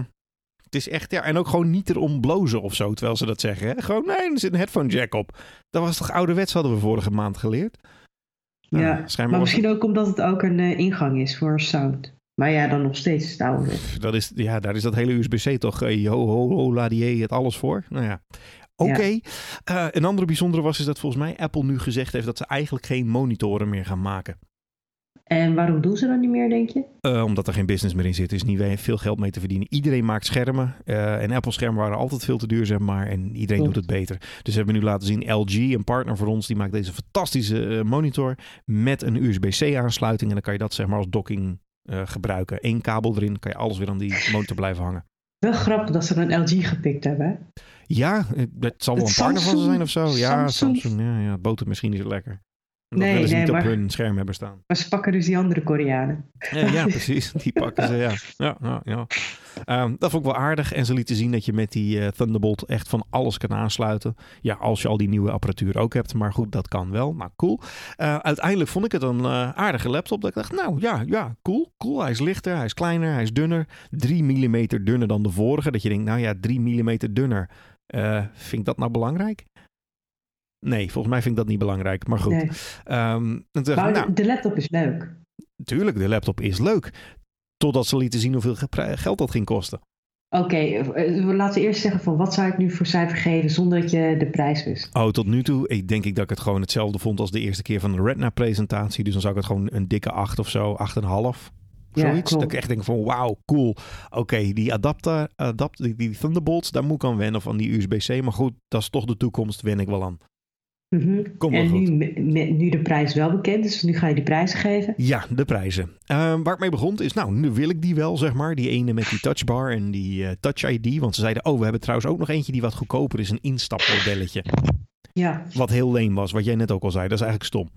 A: het is echt, ja, en ook gewoon niet erom blozen of zo, terwijl ze dat zeggen. Hè? Gewoon, nee, er zit een headphone jack op. Dat was toch ouderwets, hadden we vorige maand geleerd. Nou,
B: ja, maar misschien ook omdat het ook een eh, ingang is voor sound. Maar ja, dan nog steeds het oude.
A: dat is, ja, daar is dat hele USB-C toch, eh, ho, ho, ho, la, die, het alles voor. Nou ja. Oké. Eh, een andere bijzondere was is dat volgens mij Apple nu gezegd heeft dat ze eigenlijk geen monitoren meer gaan maken.
B: En waarom doen ze dat niet meer, denk je?
A: Eh, omdat er geen business meer in zit. Er is niet veel geld mee te verdienen. Iedereen maakt schermen. eh, en Apple schermen waren altijd veel te duur, zeg maar. En iedereen doet het beter. Dus we hebben nu laten zien, LG, een partner voor ons, die maakt deze fantastische eh, monitor met een USB-C aansluiting. En dan kan je dat zeg maar als docking gebruiken. Eén kabel erin, kan je alles weer aan die monitor blijven hangen.
B: Wel grappig dat ze een LG gepikt hebben. hè?
A: Ja, het zal wel een partner van ze zijn of zo. Ja,
B: Samsung-
A: Samsung. Ja, ja, botert misschien niet zo lekker. Dat
B: Nee,
A: willen ze
B: nee,
A: niet op
B: maar-
A: hun scherm hebben staan.
B: Maar ze pakken dus die andere Koreanen.
A: Ja, ja, precies. Die pakken ze, ja. ja, ja, ja. Ehm, dat vond ik wel aardig. En ze lieten zien dat je met die eh, Thunderbolt echt van alles kan aansluiten. Ja, als je al die nieuwe apparatuur ook hebt. Maar goed, dat kan wel. Nou, cool. Eh, uiteindelijk vond ik het een eh, aardige laptop. Dat ik dacht, nou ja, ja, cool, cool. Hij is lichter, hij is kleiner, hij is dunner. 3 mm dunner dan de vorige. Dat je denkt, nou ja, 3 mm dunner. Vind ik dat nou belangrijk? Nee, volgens mij vind ik dat niet belangrijk. Maar goed.
B: Nee.
A: En ik,
B: Maar
A: nou,
B: de, laptop is leuk.
A: Tuurlijk, de laptop is leuk. Totdat ze lieten zien hoeveel geld dat ging kosten.
B: Oké, eh, laten we eerst zeggen van wat zou ik nu voor cijfer geven zonder dat je de prijs wist.
A: Oh, tot nu toe ik denk ik dat ik het gewoon hetzelfde vond als de eerste keer van de Retina-presentatie. Dus dan zou ik het gewoon een dikke 8 of zo, 8,5.
B: Ja,
A: Zoiets.
B: klopt.
A: dat ik echt denk van wauw, cool. Oké, die adapter, adapt, die, die Thunderbolts, daar moet ik aan wennen van die USB-C. Maar goed, dat is toch de toekomst, wen ik wel aan.
B: Mhm.
A: Kom
B: en
A: goed.
B: nu, nu de prijs wel bekend is, nu ga je die prijzen geven.
A: Ja, de prijzen. Ehm, waar ik mee begon is, nou, nu wil ik die wel, zeg maar. Die ene met die touchbar en die eh, touch ID. Want ze zeiden, oh, we hebben trouwens ook nog eentje die wat goedkoper is. Een instapmodelletje.
B: Ja,
A: Wat heel leem was, wat jij net ook al zei. Dat is eigenlijk stom.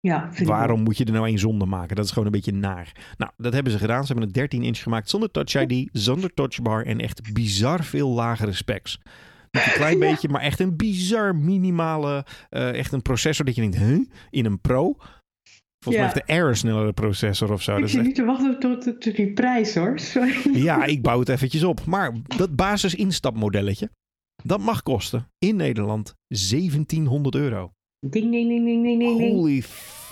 B: Ja, vind ik
A: Waarom moet je er nou één zonder maken? Dat is gewoon een beetje naar. Nou, dat hebben ze gedaan. Ze hebben een 13 inch gemaakt zonder Touch ID, zonder touchbar en echt bizar veel lagere specs. Met een klein
B: Ja.
A: beetje, maar echt een bizar minimale, eh, echt een processor dat je denkt, huh? In een Pro? Volgens mij heeft de Air een snellere processor of zo.
B: Ik
A: is
B: zit
A: echt-
B: niet te wachten tot, tot, tot die prijs hoor. Sorry.
A: Ja, ik bouw het eventjes op. Maar dat basis instapmodelletje, dat mag kosten in Nederland 1700 euro.
B: Ding, ding, ding, ding, ding, ding.
A: Holy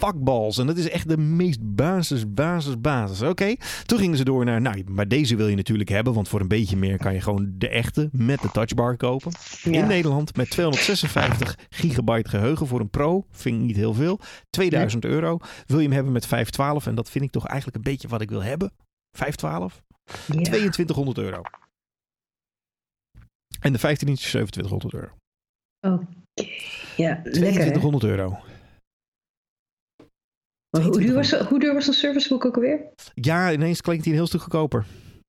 A: fuckballs. En dat is echt de meest basis, basis, basis. Oké, toen gingen ze door naar, nou, maar deze wil je natuurlijk hebben, want voor een beetje meer kan je gewoon de echte met de touchbar kopen.
B: Ja.
A: In Nederland met 256 gigabyte geheugen voor een Pro, vind ik niet heel veel. 2000 euro. Wil je hem hebben met 512 en dat vind ik toch eigenlijk een beetje wat ik wil hebben. 512?
B: Ja.
A: 2200 euro. En de 15 inch 2700 euro.
B: Ja, lekker. hè?
A: 2200 euro.
B: Maar Hoe duur, was,
A: 2200.
B: hoe duur was de serviceboek ook alweer?
A: Ja, ineens klinkt hij een heel stuk goedkoper.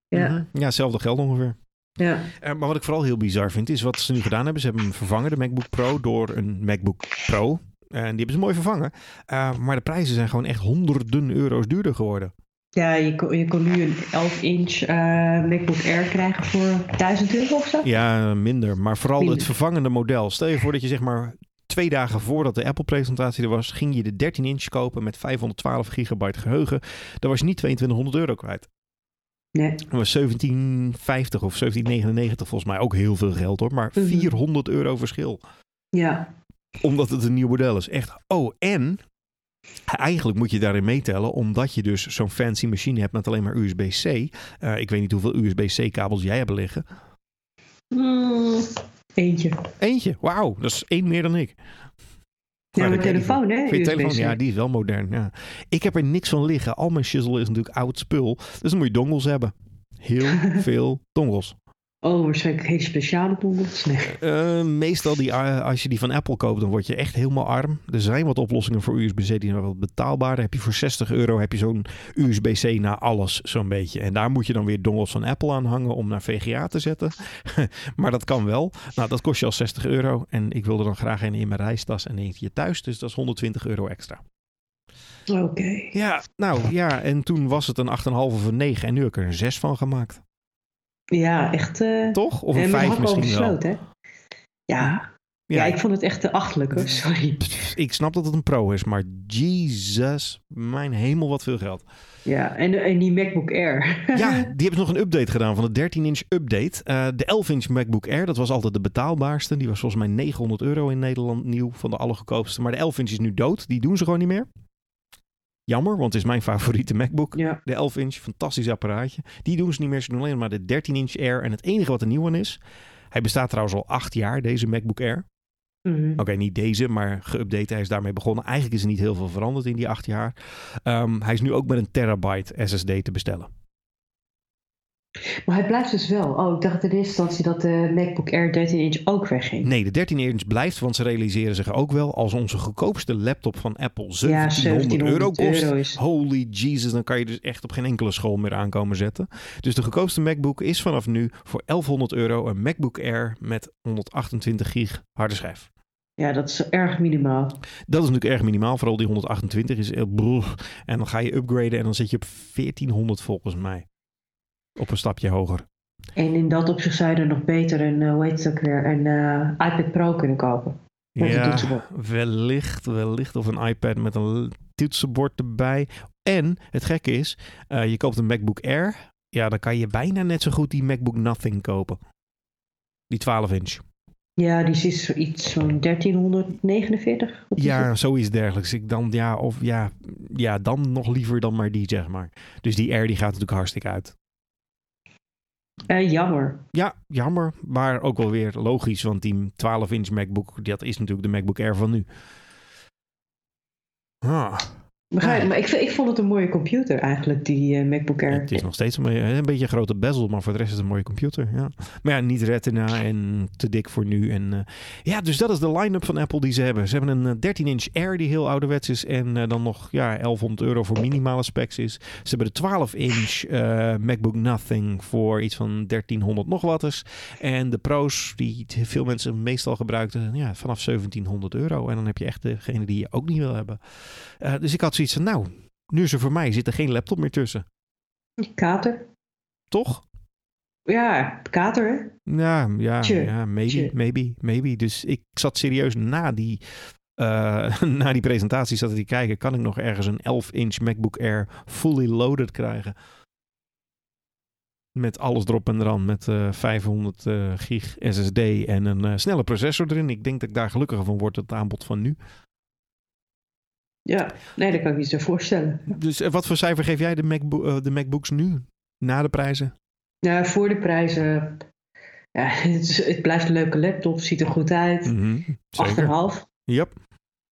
B: Ja.
A: Mhm. Ja, hetzelfde geld ongeveer.
B: Ja.
A: Eh, maar wat ik vooral heel bizar vind, is wat ze nu gedaan hebben. Ze hebben hem vervangen, de MacBook Pro, door een MacBook Pro. En die hebben ze mooi vervangen. Eh, maar de prijzen zijn gewoon echt honderden euro's duurder geworden.
B: Ja, je kon, je kon nu een 11 inch eh, MacBook Air krijgen voor 1000 euro of zo.
A: Ja, minder. Maar vooral
B: Minder.
A: het vervangende model. Stel je voor dat je zeg maar twee dagen voordat de Apple-presentatie er was, ging je de 13 inch kopen met 512 gigabyte geheugen. Dan was je niet 2200 euro kwijt.
B: Nee.
A: Dat was 1750 of 1799 volgens mij ook heel veel geld hoor. Maar
B: Mhm.
A: 400 euro verschil.
B: Ja.
A: Omdat het een nieuw model is. Echt. Oh, en eigenlijk moet je daarin meetellen, omdat je dus zo'n fancy machine hebt met alleen maar USB-C. Eh, ik weet niet hoeveel USB-C kabels jij hebt liggen.
B: Mm, eentje.
A: Eentje. Wauw, dat is één meer dan ik.
B: Ja, mijn telefoon hè?
A: Voor je telefoon, ja, die is wel modern. Ja. Ik heb er niks van liggen. Al mijn shizzle is natuurlijk oud spul. Dus dan moet je dongles hebben. Heel veel dongles.
B: Oh, waarschijnlijk geen speciale dongels. Nee.
A: Eh, meestal die, eh, als je die van Apple koopt, dan word je echt helemaal arm. Er zijn wat oplossingen voor USB-C die zijn wat betaalbaar. Dan heb je voor 60 euro heb je zo'n USB-C naar alles zo'n beetje. En daar moet je dan weer dongles van Apple aan hangen om naar VGA te zetten. maar dat kan wel. Nou, dat kost je al 60 euro. En ik wilde dan graag een in mijn reistas en eentje thuis. Dus dat is 120 euro extra.
B: Oké.
A: Ja, nou ja. En toen was het een 8,5 of een 9. En nu heb ik er een 6 van gemaakt.
B: Ja, echt. eh
A: Toch? Of
B: en
A: een
B: met
A: 5
B: hakken over
A: misschien wel.
B: sloot, hè? Ja. Ja. ik vond het echt te achtelijk hoor. Sorry.
A: Ik snap dat het een pro is, maar Jesus, mijn hemel, wat veel geld.
B: Ja, en, en die MacBook Air.
A: Ja, die hebben nog een update gedaan van de 13-inch update. Eh, de 11-inch MacBook Air, dat was altijd de betaalbaarste. Die was volgens mij 900 euro in Nederland nieuw, van de allergoedkoopste. Maar de 11-inch is nu dood, die doen ze gewoon niet meer. Jammer, want het is mijn favoriete MacBook.
B: ja.
A: De 11-inch, fantastisch apparaatje. Die doen ze niet meer, ze doen alleen maar de 13-inch Air. En het enige wat er nieuw aan is, hij bestaat trouwens al acht jaar, deze MacBook Air.
B: Mhm.
A: Oké, niet deze, maar geüpdate. Hij is daarmee begonnen. Eigenlijk is er niet heel veel veranderd in die acht jaar. Ehm, hij is nu ook met een terabyte SSD te bestellen.
B: Maar hij blijft dus wel. Oh, ik dacht in eerste instantie dat de MacBook Air 13 inch ook wegging.
A: Nee, de 13 inch blijft, want ze realiseren zich ook wel als onze goedkoopste laptop van Apple 1700, euro kost.
B: euro is.
A: Holy Jesus, dan kan je dus echt op geen enkele school meer aankomen zetten. Dus de goedkoopste MacBook is vanaf nu voor 1100 euro een MacBook Air met 128 gig harde schijf.
B: Ja, dat is erg minimaal.
A: Dat is natuurlijk erg minimaal, vooral die 128 is heel. En dan ga je upgraden en dan zit je op 1400 volgens mij. Op een stapje hoger.
B: En in dat opzicht zou je er nog beter een, eh, hoe heet het ook weer, een eh, iPad Pro kunnen kopen. Met een
A: Ja,
B: toetsenbord.
A: wellicht, wellicht. Of een iPad met een toetsenbord erbij. En het gekke is, eh, je koopt een MacBook Air. Ja, dan kan je bijna net zo goed die MacBook Nothing kopen. Die 12 inch.
B: Ja, die is zoiets van 1349. Wat is
A: Ja,
B: het?
A: zoiets dergelijks. Ik dan, ja, of ja, ja, dan nog liever dan maar die, zeg maar. Dus die Air die gaat natuurlijk hartstikke uit.
B: Eh, jammer.
A: Ja, jammer, maar ook wel weer logisch, want die 12-inch MacBook, dat is natuurlijk de MacBook Air van nu. Ah.
B: Begrijp, maar ik, ik vond het een mooie computer eigenlijk, die eh, MacBook Air.
A: Het is nog steeds een, een beetje een grote bezel, maar voor de rest is het een mooie computer. Ja. Maar ja, niet retina en te dik voor nu. En, eh, ja, dus dat is de line-up van Apple die ze hebben. Ze hebben een 13-inch Air die heel ouderwets is en eh, dan nog ja, 1100 euro voor minimale specs is. Ze hebben de 12-inch eh, MacBook Nothing voor iets van 1300 nog wat is. En de Pro's, die veel mensen meestal gebruikten, ja, vanaf 1700 euro. En dan heb je echt degene die je ook niet wil hebben. Eh, dus ik had zoiets van, nou, nu is er voor mij zit er geen laptop meer tussen.
B: Kater.
A: Toch?
B: Ja, kater hè?
A: Ja, ja,
B: Tje,
A: ja maybe,
B: tje.
A: maybe, maybe. Dus ik zat serieus na die, eh, na die presentatie zat ik te kijken. Kan ik nog ergens een 11-inch MacBook Air fully loaded krijgen? Met alles erop en eraan. Met eh 500 eh, gig SSD en een eh, snelle processor erin. Ik denk dat ik daar gelukkiger van word, het aanbod van nu.
B: Ja, nee, dat kan ik me niet zo voorstellen.
A: Dus eh, wat voor cijfer geef jij de, MacBo eh, de MacBooks nu? Na de prijzen?
B: Ja, voor de prijzen. Ja, het, is- het blijft een leuke laptop, ziet er goed uit.
A: Zeker.
B: 8,5.
A: Yep.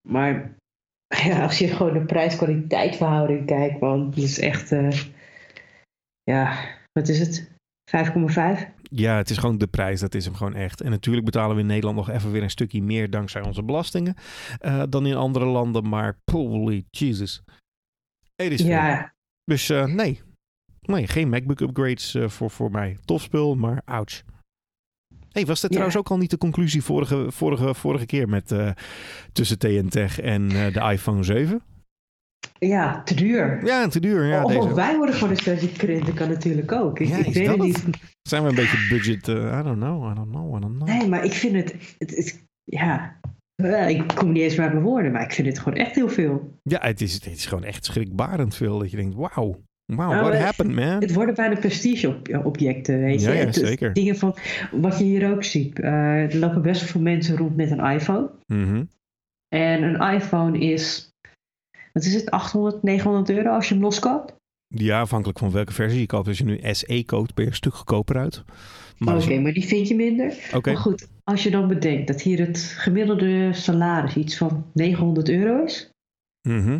B: Maar ja, als je gewoon de prijs-kwaliteit verhouding kijkt, want het is echt. eh, ja, wat is het? 5,5?
A: Ja, het is gewoon de prijs. Dat is hem gewoon echt. En natuurlijk betalen we in Nederland nog even weer een stukje meer dankzij onze belastingen eh, dan in andere landen. Maar holy Jesus. Het is veel.
B: Ja,
A: Dus eh, nee. Nee, geen MacBook upgrades eh, voor, voor mij. Tof spul, maar ouch. Hey, was dat
B: Ja.
A: trouwens ook al niet de conclusie vorige, vorige, vorige keer met tussen TNTech en de iPhone 7?
B: Ja, te duur.
A: Ja, te duur. Ja,
B: of,
A: deze.
B: wij worden gewoon een stukje krenten, kan natuurlijk ook. Ik,
A: Ja,
B: ik weet
A: dat
B: het niet.
A: Zijn we een beetje budget? eh, I don't know, I don't know, I don't know.
B: Nee, maar ik vind het, het, het- ja, ik kom niet eens bij mijn woorden, maar ik vind het gewoon echt heel veel.
A: Ja, het is, het is gewoon echt schrikbarend veel. Dat je denkt, wauw, wow,
B: Nou,
A: what
B: het-
A: happened man?
B: Het worden bijna prestige-objecten, weet je.
A: Ja, ja,
B: Het-
A: zeker.
B: Dingen van, wat je hier ook ziet. eh, er lopen best wel veel mensen rond met een iPhone.
A: Mhm.
B: En een iPhone is, wat is het, 800, 900 euro als je hem loskoopt?
A: Ja, afhankelijk van welke versie je koopt. Als je nu SE koopt, ben je een stuk goedkoper uit.
B: Oké,
A: je-
B: maar die vind je minder.
A: Oké.
B: Maar goed, als je dan bedenkt dat hier het gemiddelde salaris iets van 900 euro is.
A: Mhm.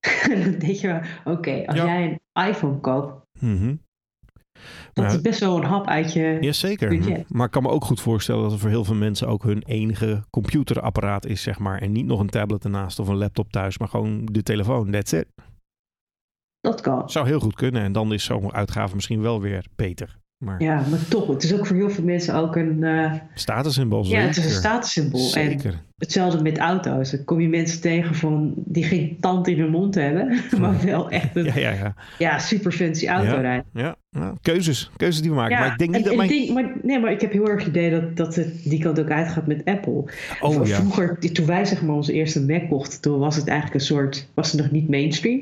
B: dan denk je wel, oké, als
A: Ja.
B: jij een iPhone koopt,
A: Mhm.
B: Dat
A: Maar-
B: is best wel een hap uit je...
A: Jazeker.
B: budget.
A: Maar ik kan me ook goed voorstellen dat het voor heel veel mensen ook hun enige computerapparaat is, zeg maar. En niet nog een tablet ernaast of een laptop thuis, maar gewoon de telefoon. That's it.
B: Dat kan.
A: Zou heel goed kunnen. En dan is zo'n uitgave misschien wel weer beter. Maar
B: Ja, maar toch, het is ook voor heel veel mensen ook een... eh,
A: statussymbool
B: ja, het is een
A: zeker.
B: statussymbool. En
A: Zeker.
B: hetzelfde met auto's. Dan kom je mensen tegen van, die geen tand in hun mond hebben, maar wel echt een
A: Ja, ja, ja.
B: ja, super fancy auto rijden.
A: ja. ja. Keuzes. Keuzes die we maken.
B: Ja,
A: maar ik denk niet
B: en-
A: dat
B: en
A: mijn...
B: ding- maar, nee, maar ik heb heel erg het idee dat, dat het die kant ook uitgaat met Apple.
A: Oh ja.
B: Vroeger, toen wij zeg maar onze eerste Mac kochten, toen was het eigenlijk een soort, was het nog niet mainstream.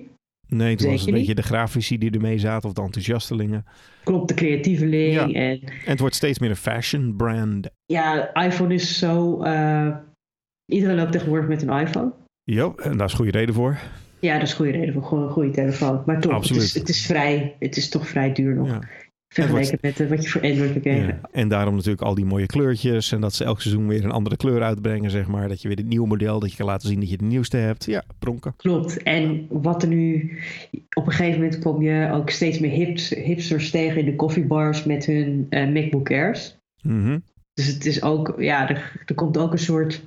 A: Nee, toen was het
B: Zeker
A: een beetje de grafici die ermee zaten of de enthousiastelingen.
B: Klopt, de creatieveling.
A: Ja.
B: En
A: En het wordt steeds meer een fashion brand.
B: ja, iPhone is zo, eh, iedereen loopt tegenwoordig met een iPhone.
A: Ja, en daar is goede reden voor.
B: Ja, dat is goede reden voor gewoon een goede telefoon. Maar toch, het is, het is vrij, het is toch vrij duur nog.
A: Ja.
B: Vergeleken met wat je voor krijgen.
A: Ja. En daarom natuurlijk al die mooie kleurtjes. En dat ze elk seizoen weer een andere kleur uitbrengen, zeg maar. Dat je weer het nieuwe model, dat je kan laten zien dat je de nieuwste hebt. Ja, pronken.
B: Klopt. En wat er nu... Op een gegeven moment kom je ook steeds meer hips, hipsters tegen in de koffiebars met hun eh, MacBook Airs.
A: Mhm.
B: Dus het is ook... Ja, er, er komt ook een soort...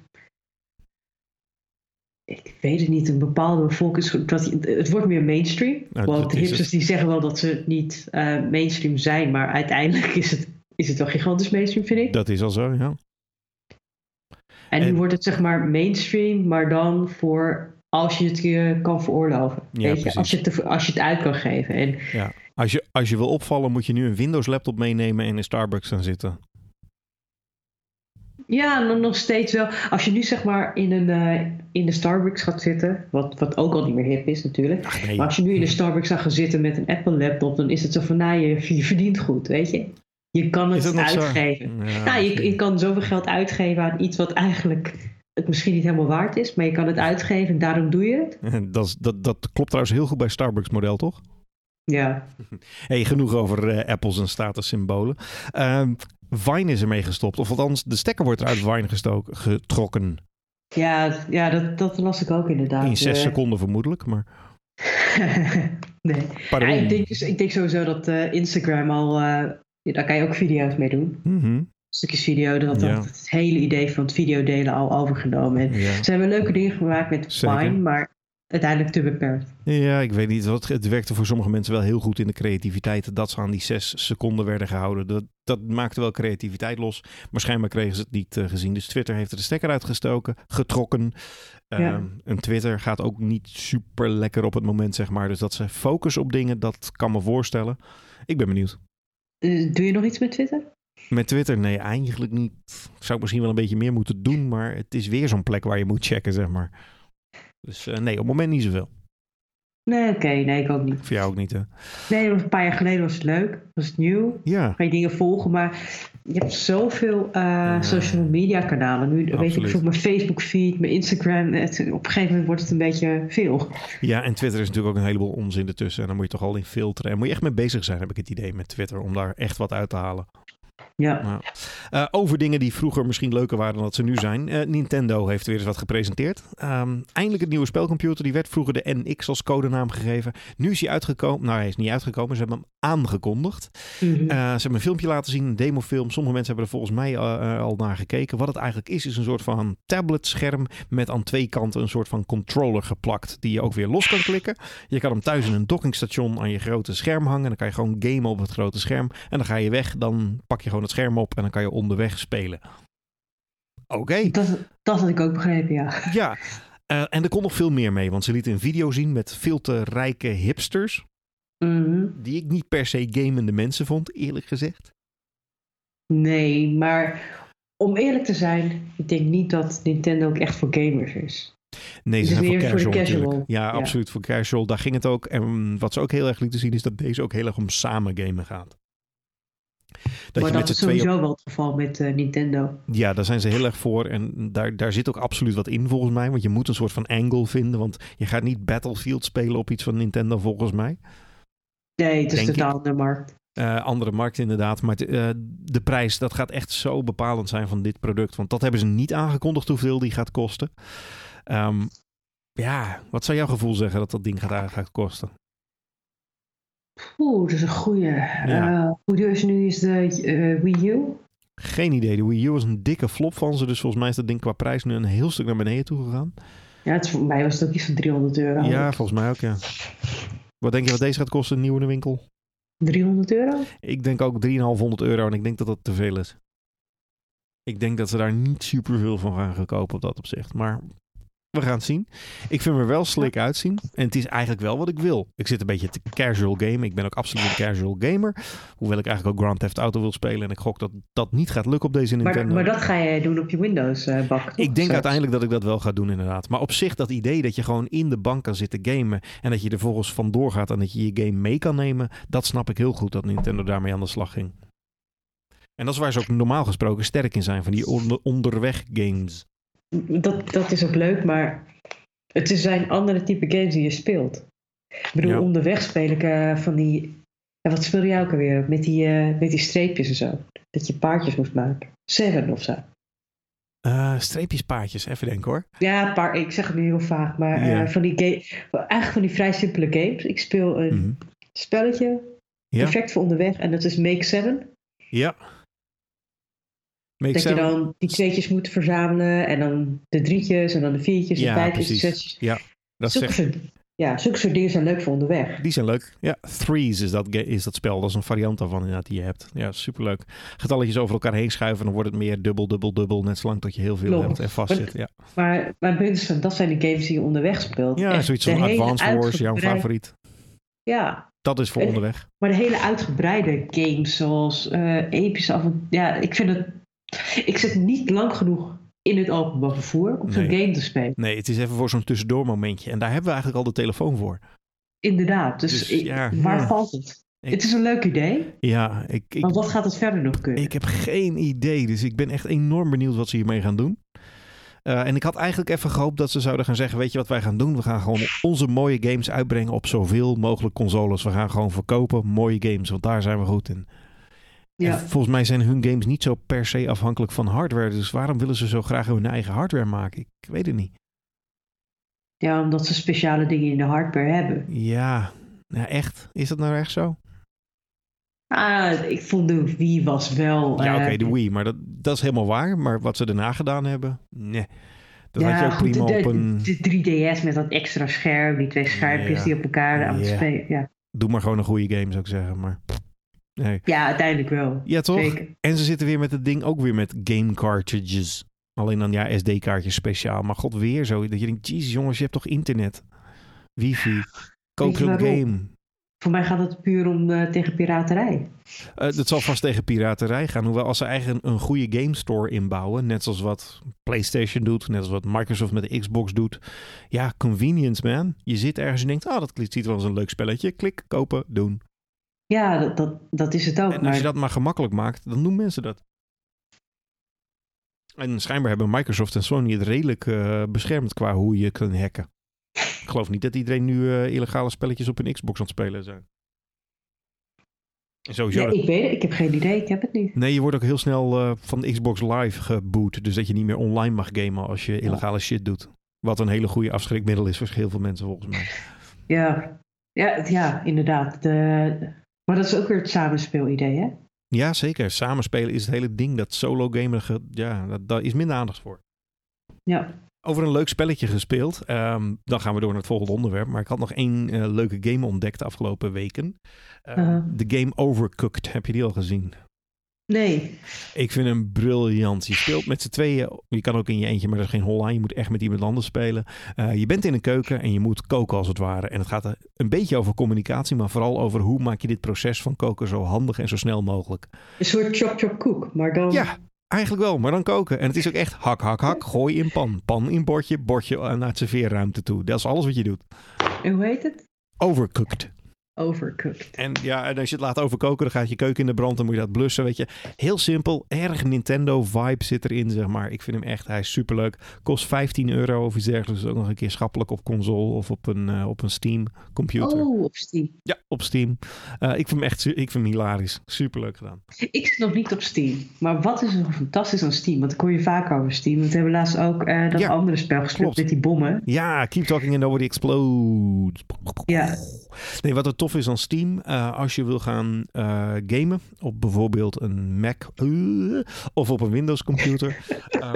B: Ik weet het niet, een bepaalde bevolkings... Dat, het wordt meer mainstream.
A: Nou,
B: want de hipsters die zeggen wel dat ze niet eh, mainstream zijn. Maar uiteindelijk is het, is het wel gigantisch mainstream, vind ik.
A: Dat is al zo, ja.
B: En nu wordt het zeg maar mainstream, maar dan voor als je het je kan veroorloven.
A: Ja,
B: weet je?
A: precies.
B: Als, je het, als je het uit kan geven. En
A: ja. Als, je, als je wil opvallen, moet je nu een Windows laptop meenemen en in Starbucks gaan zitten.
B: Ja, nog steeds wel. Als je nu zeg maar in, een, eh, in de Starbucks gaat zitten, wat, wat ook al niet meer hip is natuurlijk.
A: Ach nee.
B: Maar als je nu in de Starbucks zou gaan zitten met een Apple laptop, dan is het zo van, nou, je, je verdient goed, weet je. Je kan het uitgeven.
A: Ja,
B: nou, je, je kan zoveel geld uitgeven aan iets wat eigenlijk het misschien niet helemaal waard is, maar je kan het uitgeven en daarom doe je het.
A: dat, dat, dat klopt trouwens heel goed bij Starbucks model, toch?
B: Ja,
A: Hey, genoeg over eh, apples en statussymbolen. Ehm Vine is ermee gestopt. Of althans, de stekker wordt eruit Vine gestoken, getrokken.
B: ja, ja dat, dat las ik ook inderdaad.
A: In zes
B: Eh,
A: seconden vermoedelijk. Maar
B: nee. Ja, ik, denk, dus- ik denk sowieso dat eh, Instagram al... eh, daar kan je ook video's mee doen.
A: Mhm.
B: Stukjes video. Dat
A: Ja.
B: dat het hele idee van het videodelen al overgenomen. En
A: ja.
B: ze hebben leuke dingen gemaakt met. Vine, maar uiteindelijk te beperkt.
A: ja, ik weet niet. wat- Het werkte voor sommige mensen wel heel goed in de creativiteit. Dat ze aan die zes seconden werden gehouden. Dat, dat maakte wel creativiteit los. Maar schijnbaar kregen ze het niet eh, gezien. Dus Twitter heeft er de stekker uitgestoken, getrokken.
B: Ja.
A: Ehm, en Twitter gaat ook niet super lekker op het moment, zeg maar. Dus dat ze focussen op dingen, dat kan me voorstellen. Ik ben benieuwd.
B: Eh, doe je nog iets met Twitter?
A: Met Twitter, nee, eigenlijk niet. Zou ik misschien wel een beetje meer moeten doen, maar het is weer zo'n plek waar je moet checken, zeg maar. Dus eh, nee, op het moment niet zoveel.
B: Nee, oké. nee, ik ook niet.
A: Voor jou ook niet, hè?
B: Nee, een paar jaar geleden was het leuk. Was het nieuw.
A: Ja,
B: Ga je dingen volgen, maar je hebt zoveel eh, social media kanalen. Nu weet ik
A: Absoluut.
B: veel, mijn Facebook feed, mijn Instagram. Het, op een gegeven moment wordt het een beetje veel.
A: ja, en Twitter is natuurlijk ook een heleboel onzin ertussen. En dan moet je toch al in filteren. En moet je echt mee bezig zijn, heb ik het idee, met Twitter. Om daar echt wat uit te halen.
B: Ja.
A: Eh, over dingen die vroeger misschien leuker waren dan dat ze nu zijn. Eh, Nintendo heeft weer eens wat gepresenteerd. Ehm, eindelijk een nieuwe spelcomputer. Die werd vroeger de NX als codenaam gegeven. Nu is hij uitgekomen. Nou, hij is niet uitgekomen. Ze hebben hem aangekondigd.
B: Mhm.
A: Eh, ze hebben een filmpje laten zien, een demofilm. Sommige mensen hebben er volgens mij al naar gekeken. Wat het eigenlijk is, is een soort van tabletscherm met aan twee kanten een soort van controller geplakt. Die je ook weer los kan klikken. Je kan hem thuis in een dockingstation aan je grote scherm hangen. Dan kan je gewoon gamen op het grote scherm. En dan ga je weg, dan pak je gewoon het scherm op en dan kan je onderweg spelen. Oké,
B: dat, dat had ik ook begrepen, ja.
A: ja. Eh, en er komt nog veel meer mee, want ze lieten een video zien met veel te rijke hipsters.
B: Mhm.
A: Die ik niet per se gamende mensen vond, eerlijk gezegd.
B: Nee, maar om eerlijk te zijn, ik denk niet dat Nintendo ook echt voor gamers is.
A: Nee, ze
B: is
A: zijn voor
B: meer voor de
A: casual. Ja,
B: Ja.
A: absoluut voor casual. Daar ging het ook. En wat ze ook heel erg lieten zien is dat deze ook heel erg om samen gamen gaat. Dat
B: maar
A: je
B: dat
A: met
B: is sowieso wel het geval met eh, Nintendo.
A: Ja, daar zijn ze heel erg voor. En daar, daar zit ook absoluut wat in volgens mij. Want je moet een soort van angle vinden. Want je gaat niet Battlefield spelen op iets van Nintendo volgens mij.
B: Nee, het is
A: Denk
B: totaal de markt.
A: Eh, andere markt inderdaad. Maar eh, de prijs, dat gaat echt zo bepalend zijn van dit product. Want dat hebben ze niet aangekondigd hoeveel die gaat kosten. Ehm, ja, wat zou jouw gevoel zeggen dat dat ding gaat, gaat kosten?
B: Oeh, dat is een goeie.
A: Ja.
B: Eh, hoe duur is nu is de eh, Wii U?
A: Geen idee. De Wii U was een dikke flop van ze. Dus volgens mij is dat ding qua prijs nu een heel stuk naar beneden toe gegaan.
B: Ja, het voor mij was het ook iets van 300 euro.
A: Ja, volgens mij ook, ja. Wat denk je wat deze gaat kosten, nieuw in de winkel?
B: 300 euro?
A: Ik denk ook 3,500 euro en ik denk dat dat te veel is. Ik denk dat ze daar niet super veel van gaan kopen op dat opzicht. Maar we gaan het zien. Ik vind me er wel slik uitzien. En het is eigenlijk wel wat ik wil. Ik zit een beetje te casual gamen. Ik ben ook absoluut een casual gamer. Hoewel ik eigenlijk ook Grand Theft Auto wil spelen. En ik gok dat dat niet gaat lukken op deze Nintendo.
B: Maar, maar dat ga je doen op je Windows-bak,
A: Ik denk uiteindelijk dat ik dat wel ga doen, inderdaad. Maar op zich, dat idee dat je gewoon in de bank kan zitten gamen. en dat je er volgens vandoor gaat en dat je je game mee kan nemen. dat snap ik heel goed dat Nintendo daarmee aan de slag ging. En dat is waar ze ook normaal gesproken sterk in zijn, van die onder- onderweg games.
B: Dat, dat is ook leuk, maar het zijn andere type games die je speelt. Ik bedoel,
A: Ja.
B: onderweg speel ik eh, van die... Ja, wat speel jij ook alweer? Met die, eh, met die streepjes en zo. Dat je paardjes moest maken. Seven of zo.
A: Eh streepjes, paardjes, even denken hoor.
B: Ja, paar, ik zeg het nu heel vaag, maar van die eigenlijk van die vrij simpele games. Ik speel een
A: Mhm.
B: spelletje,
A: Ja.
B: perfect voor onderweg, en dat is Make Seven.
A: Ja.
B: Dat je dan die tweetjes moet verzamelen en dan de drietjes en dan de viertjes,
A: Ja,
B: de vijfjes, de zesjes.
A: Ja, dat
B: soort, ja, zulke soort dingen zijn leuk voor onderweg.
A: die zijn leuk. Ja, Threes is dat, is dat spel. Dat is een variant daarvan inderdaad die je hebt. Ja, superleuk. Getalletjes over elkaar heen schuiven. Dan wordt het meer dubbel, dubbel, dubbel. Net zolang tot je heel veel
B: Klopt.
A: hebt en vast zit. Ja,
B: Maar mijn punt is, dat zijn de games die je onderweg speelt.
A: ja
B: Echt
A: zoiets van Advance Wars, jouw favoriet.
B: Ja,
A: Dat is voor onderweg.
B: maar de hele uitgebreide games zoals eh epische af en Ja, ik vind het... Ik zit niet lang genoeg in het openbaar vervoer om zo'n
A: Nee.
B: game te spelen.
A: Nee, het is even voor zo'n tussendoor momentje. En daar hebben we eigenlijk al de telefoon voor.
B: Inderdaad, dus,
A: Dus
B: ik-
A: ja,
B: waar
A: ja.
B: valt het?
A: Ik-
B: Het is een leuk idee,
A: Ja, ik, ik,
B: maar wat gaat het verder nog kunnen?
A: ik heb geen idee. Dus ik ben echt enorm benieuwd wat ze hiermee gaan doen. Eh, en ik had eigenlijk even gehoopt dat ze zouden gaan zeggen: Weet je wat wij gaan doen? We gaan gewoon onze mooie games uitbrengen op zoveel mogelijk consoles. We gaan gewoon verkopen mooie games, want daar zijn we goed in.
B: Ja.
A: En volgens mij zijn hun games niet zo per se afhankelijk van hardware. Dus waarom willen ze zo graag hun eigen hardware maken? Ik weet het niet.
B: Ja, omdat ze speciale dingen in de hardware hebben.
A: Ja, nou echt? Is dat nou echt zo?
B: Ah, ik vond de Wii was wel...
A: Ja, oké,
B: eh,
A: de Wii. Maar dat, dat is helemaal waar. Maar wat ze daarna gedaan hebben, nee. Dat had je ook
B: goed,
A: prima
B: de,
A: op een...
B: de 3DS met dat extra scherm, die twee schermpjes
A: Ja.
B: die op elkaar aan het
A: Ja.
B: spelen. Ja.
A: Doe maar gewoon een goede game, zou ik zeggen. Maar nee.
B: ja, uiteindelijk wel.
A: Ja, toch?
B: Zeker.
A: En ze zitten weer met het ding ook weer met game cartridges. Alleen dan ja, SD-kaartjes speciaal. Maar god, weer zo. Dat je denkt, jeez jongens, je hebt toch internet? Wifi. Koop
B: waarom?
A: game.
B: Voor mij gaat het puur om eh, tegen piraterij.
A: Eh, dat zal vast tegen piraterij gaan. Hoewel als ze eigen een goede game store inbouwen. Net zoals wat PlayStation doet. Net als wat Microsoft met de Xbox doet. Ja, convenience man. Je zit ergens en denkt, ah, dat ziet wel als een leuk spelletje. Klik, kopen, doen.
B: Ja, dat, dat, dat is het ook.
A: En
B: maar
A: als je dat maar gemakkelijk maakt, dan doen mensen dat. En schijnbaar hebben Microsoft en Sony het redelijk eh, beschermd qua hoe je kunt hacken. Ik geloof niet dat iedereen nu eh, illegale spelletjes op een Xbox aan het spelen zijn. Sowieso.
B: Nee,
A: dat-
B: ik weet het, ik heb geen idee, ik heb het niet.
A: Nee, je wordt ook heel snel eh, van Xbox Live geboot. Dus dat je niet meer online mag gamen als je illegale shit doet. Wat een hele goede afschrikmiddel is voor heel veel mensen volgens mij.
B: Ja, ja, ja inderdaad. De, maar dat is ook weer het samenspeelidee, hè?
A: Ja, zeker. Samenspelen is het hele ding. Dat solo gamen, ge- ja, dat, daar is minder aandacht voor.
B: Ja.
A: Over een leuk spelletje gespeeld. Ehm, dan gaan we door naar het volgende onderwerp. Maar ik had nog één eh, leuke game ontdekt de afgelopen weken. Eh,
B: Uh-huh.
A: De game Overcooked. Heb je die al gezien?
B: Nee.
A: Ik vind hem briljant. Je speelt met z'n tweeën. Je kan ook in je eentje, maar dat is geen online. Je moet echt met iemand anders spelen. Eh, je bent in een keuken en je moet koken als het ware. En het gaat een beetje over communicatie, maar vooral over hoe maak je dit proces van koken zo handig en zo snel mogelijk.
B: Een soort chop chop koek, maar dan...
A: Ja, eigenlijk wel, maar dan koken. En het is ook echt hak, hak, hak. Gooi in pan. Pan in bordje, bordje naar het serveerruimte toe. Dat is alles wat je doet.
B: En hoe heet het?
A: Overcooked.
B: Overcooked.
A: En ja, en als je het laat overkoken, dan gaat je keuken in de brand. Dan moet je dat blussen, weet je. Heel simpel. Erg Nintendo-vibe zit erin, zeg maar. Ik vind hem echt, hij is superleuk. Kost 15 euro of iets dergelijks. Dus ook nog een keer schappelijk op console of op een, eh, op een Steam-computer.
B: Oh, op Steam.
A: Ja, op Steam. Eh, ik vind hem echt ik vind hem hilarisch. Superleuk gedaan.
B: Ik zit nog niet op Steam. Maar wat is er fantastisch aan Steam? Want ik hoor je vaak over Steam. Want we hebben laatst ook eh, dat
A: Ja,
B: andere spel gespeeld met die bommen.
A: Ja, keep talking and nobody explodes.
B: Ja.
A: Nee, wat er tof is aan Steam, eh, als je wil gaan eh, gamen op bijvoorbeeld een Mac eh, of op een Windows computer, eh,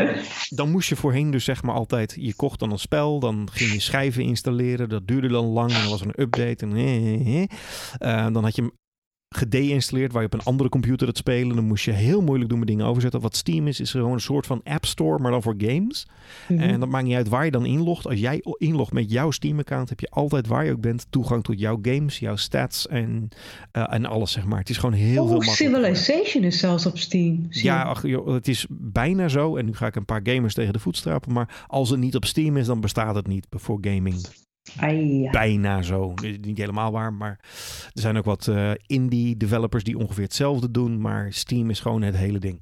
A: dan moest je voorheen dus zeg maar altijd, je kocht dan een spel, dan ging je schijven installeren, dat duurde dan lang en dan was er een update en eh, eh, eh. Eh, dan had je hem gedeinstalleerd waar je op een andere computer het spelen, dan moest je heel moeilijk doen met dingen overzetten. Wat Steam is, is gewoon een soort van App Store, maar dan voor games.
B: Mhm.
A: En dat maakt niet uit waar je dan inlogt. Als jij inlogt met jouw Steam-account, heb je altijd waar je ook bent toegang tot jouw games, jouw stats en, eh, en alles, zeg maar. Het is gewoon heel veel makkelijker.
B: Civilization is zelfs op Steam.
A: Ja, ach, joh, het is bijna zo. En nu ga ik een paar gamers tegen de voet strapen. Maar als het niet op Steam is, dan bestaat het niet voor gaming.
B: Ai.
A: Bijna zo. Niet helemaal waar, maar er zijn ook wat eh, indie developers die ongeveer hetzelfde doen. Maar Steam is gewoon het hele ding.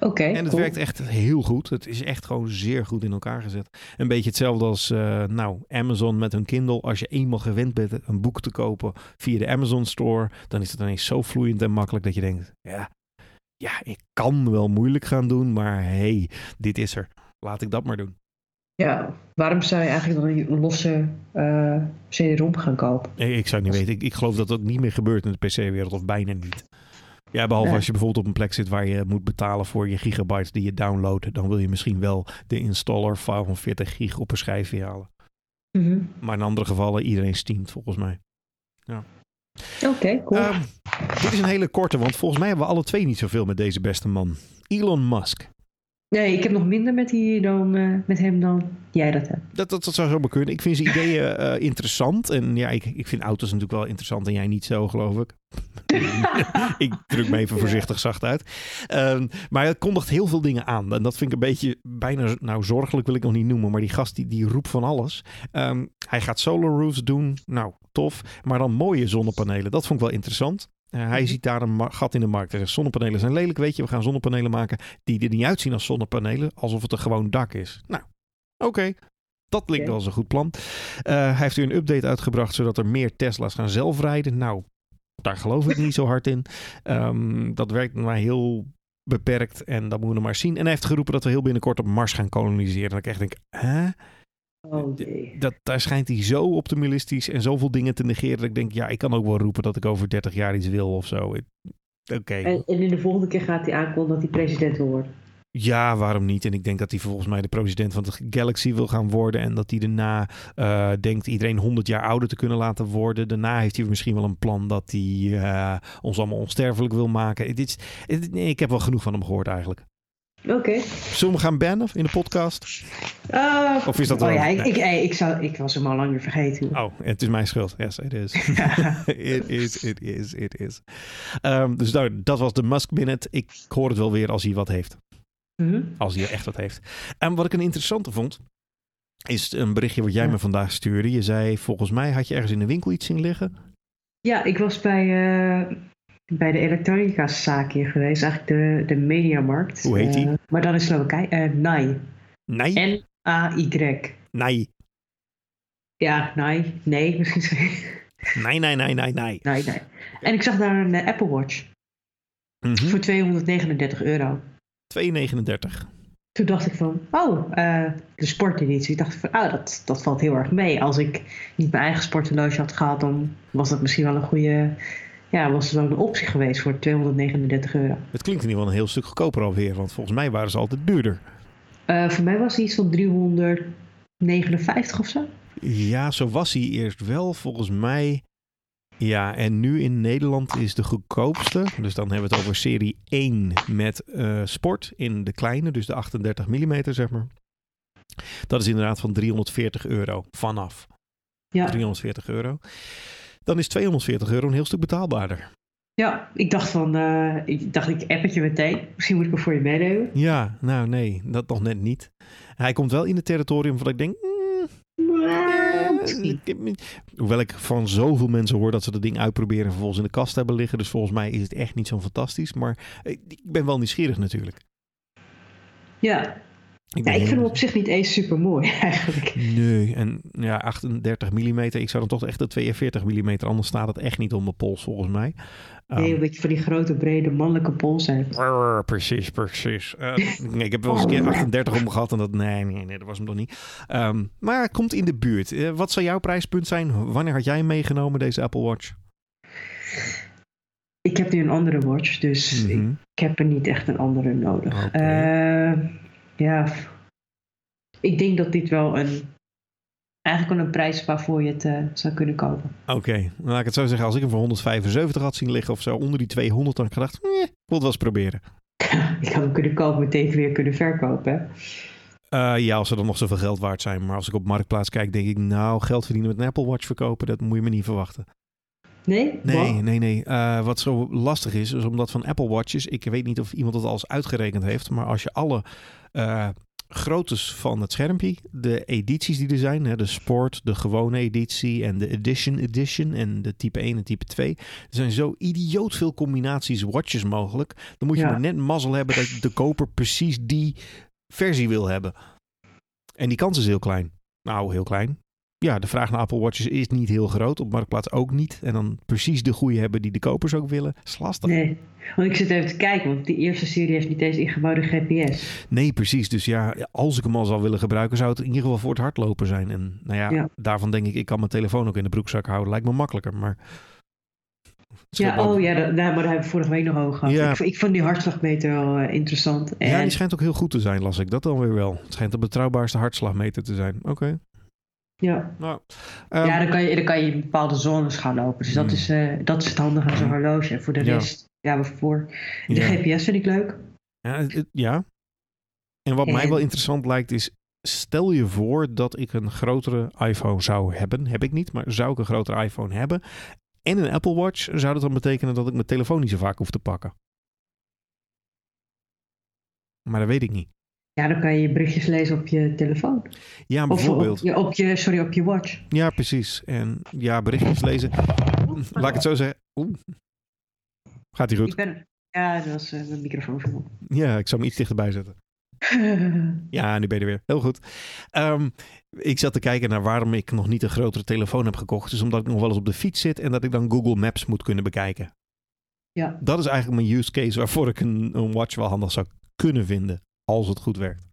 B: Oké,
A: En het
B: cool.
A: werkt echt heel goed. Het is echt gewoon zeer goed in elkaar gezet. Een beetje hetzelfde als eh, nou, Amazon met hun Kindle. Als je eenmaal gewend bent een boek te kopen via de Amazon Store, dan is het ineens zo vloeiend en makkelijk dat je denkt, ja, ja ik kan wel moeilijk gaan doen, maar hey, dit is er. Laat ik dat maar doen.
B: Ja, waarom zou je eigenlijk dan een losse eh CD-ROM gaan kopen?
A: Ik, ik zou het niet weten. Ik, ik geloof dat dat niet meer gebeurt in de PC-wereld, of bijna niet. Ja, behalve
B: Ja.
A: als je bijvoorbeeld op een plek zit waar je moet betalen voor je gigabytes die je downloadt. Dan wil je misschien wel de installer file van 40 gig op een schijfje halen.
B: Mhm.
A: Maar in andere gevallen, iedereen steamt volgens mij.
B: Oké, cool.
A: Ehm, dit is een hele korte, want volgens mij hebben we alle twee niet zoveel met deze beste man. Elon Musk.
B: Nee, ik heb nog minder met, die dan, eh, met hem dan jij dat hebt.
A: Dat, dat, dat zou zomaar kunnen. Ik vind zijn ideeën eh, interessant. En ja, ik, ik vind auto's natuurlijk wel interessant en jij niet zo, geloof ik. ik druk me even voorzichtig zacht uit. Ehm, maar het kondigt heel veel dingen aan. En dat vind ik een beetje bijna, nou zorgelijk wil ik nog niet noemen. Maar die gast die, die roept van alles. Ehm, hij gaat solar roofs doen. Nou, tof. Maar dan mooie zonnepanelen. Dat vond ik wel interessant. Eh, hij
B: Mhm.
A: ziet daar een gat in de markt. Hij zegt, zonnepanelen zijn lelijk, weet je. We gaan zonnepanelen maken die er niet uitzien als zonnepanelen. Alsof het een gewoon dak is. Nou, oké. Dat klinkt wel als een goed plan. Eh, hij heeft nu een update uitgebracht zodat er meer Tesla's gaan zelfrijden. Nou, daar geloof ik niet zo hard in. Ehm, dat werkt maar heel beperkt en dat moeten we maar zien. En hij heeft geroepen dat we heel binnenkort op Mars gaan koloniseren. En ik echt denk, hè?
B: Oh, jee.
A: dat, daar schijnt hij zo optimistisch en zoveel dingen te negeren. Dat ik denk, ja, ik kan ook wel roepen dat ik over 30 jaar iets wil of zo. Oké.
B: En, en in de volgende keer gaat hij aankondigen dat hij president wil worden.
A: Ja, waarom niet? En ik denk dat hij volgens mij de president van de Galaxy wil gaan worden. En dat hij daarna eh, denkt iedereen 100 jaar ouder te kunnen laten worden. Daarna heeft hij misschien wel een plan dat hij eh, ons allemaal onsterfelijk wil maken. Dit nee, ik heb wel genoeg van hem gehoord eigenlijk.
B: Oké.
A: Zullen we gaan bannen in de podcast?
B: Ah,
A: Of is dat
B: oh
A: wel-
B: ja, ik,
A: nee.
B: ik, ik, zou, ik was hem al lang weer vergeten.
A: Oh, het is mijn schuld. Yes, it is. it is, it is, it is. Ehm, dus nou, dat was de Musk Minute. Ik hoor het wel weer als hij wat heeft.
B: Mhm.
A: Als hij echt wat heeft. En wat ik een interessante vond, is een berichtje wat jij
B: Ja.
A: me vandaag stuurde. Je zei, volgens mij had je ergens in de winkel iets zien liggen.
B: Ja, ik was bij, eh, bij de elektronica zaak hier geweest. Eigenlijk de, de Mediamarkt.
A: Hoe heet die?
B: Eh, maar dan in Slowakije. eh NAI.
A: Nee,
B: N-A-Y.
A: nee,
B: Ja, NAI. Nee, misschien
A: nee, nee, nee, nee, nee.
B: NAI, nee. En ik zag daar een eh, Apple Watch
A: Mhm.
B: voor 239 euro.
A: 2,39.
B: Toen dacht ik van, oh, eh, de sporteditie. Ik dacht van, oh, dat, dat valt heel erg mee. Als ik niet mijn eigen sporthorloge had gehad, dan was dat misschien wel een goede... Ja, was het wel een optie geweest voor 239 euro.
A: Het klinkt in ieder geval een heel stuk goedkoper alweer, want volgens mij waren ze altijd duurder.
B: Eh, voor mij was het iets van 359 of zo.
A: Ja, zo was hij eerst wel, volgens mij. Ja, en nu in Nederland is de goedkoopste. Dus dan hebben we het over serie 1 met eh, sport in de kleine, dus de 38 mm zeg maar. Dat is inderdaad van 340 euro vanaf.
B: Ja,
A: 340 euro. Dan is 240 euro een heel stuk betaalbaarder.
B: ja ik dacht van, eh, ik dacht ik app het je meteen. Misschien moet ik hem voor je meenemen.
A: Ja, nou nee, dat nog net niet. Hij komt wel in het territorium van ik denk... mm, eh, hoewel ik van zoveel mensen hoor dat ze dat ding uitproberen en vervolgens in de kast hebben liggen. Dus volgens mij is het echt niet zo fantastisch. Maar ik, ik ben wel nieuwsgierig natuurlijk.
B: Ja.
A: Ik
B: ja,
A: ben
B: ik vind hem op zich niet eens super mooi eigenlijk.
A: Nee, en ja, 38 mm. Ik zou dan toch echt de 42 mm. Anders staat het echt niet om mijn pols volgens mij.
B: Nee,
A: Ehm,
B: een beetje van die grote, brede mannelijke pols.
A: Brrr, Precies, precies. Eh, nee, ik heb wel eens een keer 38 om gehad en dat... Nee, nee, nee, dat was hem toch niet. Ehm, maar het komt in de buurt. Eh, wat zou jouw prijspunt zijn? Wanneer had jij meegenomen, deze Apple Watch?
B: Ik heb nu een andere watch, dus ik,
A: Mhm.
B: ik heb er niet echt een andere nodig.
A: Oké.
B: Eh, ja, ik denk dat dit wel een, eigenlijk wel een prijs waarvoor je het eh, zou kunnen kopen.
A: Oké, laat ik het zo zeggen. Als ik hem voor 175 had zien liggen of zo, onder die 200, dan had ik gedacht, eh, ik wil het wel eens proberen.
B: ik had hem kunnen kopen, meteen weer kunnen verkopen. hè.
A: Eh, ja, als ze dan nog zoveel geld waard zijn. Maar als ik op Marktplaats kijk, denk ik, nou, geld verdienen met een Apple Watch verkopen, dat moet je me niet verwachten.
B: Nee?
A: Nee, nee, nee. Wat zo lastig is, is omdat van Apple Watches, ik weet niet of iemand het al eens uitgerekend heeft, maar als je alle eh groottes van het schermpje, de edities die er zijn, hè, de Sport, de gewone editie en de Edition Edition en de type 1 en type 2, er zijn zo idioot veel combinaties watches mogelijk. Dan moet je
B: Ja.
A: maar net mazzel hebben dat de koper precies die versie wil hebben. En die kans is heel klein. Nou, heel klein. Ja, de vraag naar Apple Watches is niet heel groot. Op Marktplaats ook niet. En dan precies de goede hebben die de kopers ook willen. Is lastig. Nee.
B: Nee, want ik zit even te kijken, want die eerste serie heeft niet eens ingebouwde GPS.
A: precies. Dus ja, als ik hem al zou willen gebruiken, zou het in ieder geval voor het hardlopen zijn. En nou ja,
B: Ja.
A: daarvan denk ik, ik kan mijn telefoon ook in de broekzak houden. Lijkt me makkelijker, maar...
B: Ja, oh ja, dat, nou, maar daar hebben we vorige week nog over gehad.
A: Ja.
B: Ik, ik vond die hartslagmeter wel eh, interessant. En,
A: Ja, die schijnt ook heel goed te zijn, las ik. Dat dan weer wel. Het schijnt de betrouwbaarste hartslagmeter te zijn. Oké.
B: Ja.
A: Nou, ehm,
B: ja, dan kan, je, dan kan je in bepaalde zones gaan lopen. Dus dat,
A: Hmm.
B: is, eh, dat is het handige aan zo'n horloge. En voor de rest, ja, voor de
A: ja.
B: GPS vind ik leuk.
A: Ja, het- ja. En wat mij wel interessant lijkt is, stel je voor dat ik een grotere iPhone zou hebben. Heb ik niet, maar zou ik een grotere iPhone hebben en een Apple Watch, zou dat dan betekenen dat ik mijn telefoon niet zo vaak hoef te pakken? Maar dat weet ik niet.
B: Ja, dan kan je je berichtjes lezen op je telefoon.
A: Ja,
B: Of
A: bijvoorbeeld.
B: op je, op je, sorry, op je watch.
A: Ja, precies. En ja, berichtjes lezen. Laat ik het zo zeggen. Oeh. Gaat hij
B: Ik
A: goed?
B: ben, ja, dat was eh, mijn microfoon.
A: Ja, ik zou hem iets dichterbij zetten. Ja, nu ben je er weer. Heel goed. Ehm, ik zat te kijken naar waarom ik nog niet een grotere telefoon heb gekocht. Dus omdat ik nog wel eens op de fiets zit en dat ik dan Google Maps moet kunnen bekijken.
B: ja,
A: Dat is eigenlijk mijn use case waarvoor ik een, een watch wel handig zou kunnen vinden. Als het goed werkt.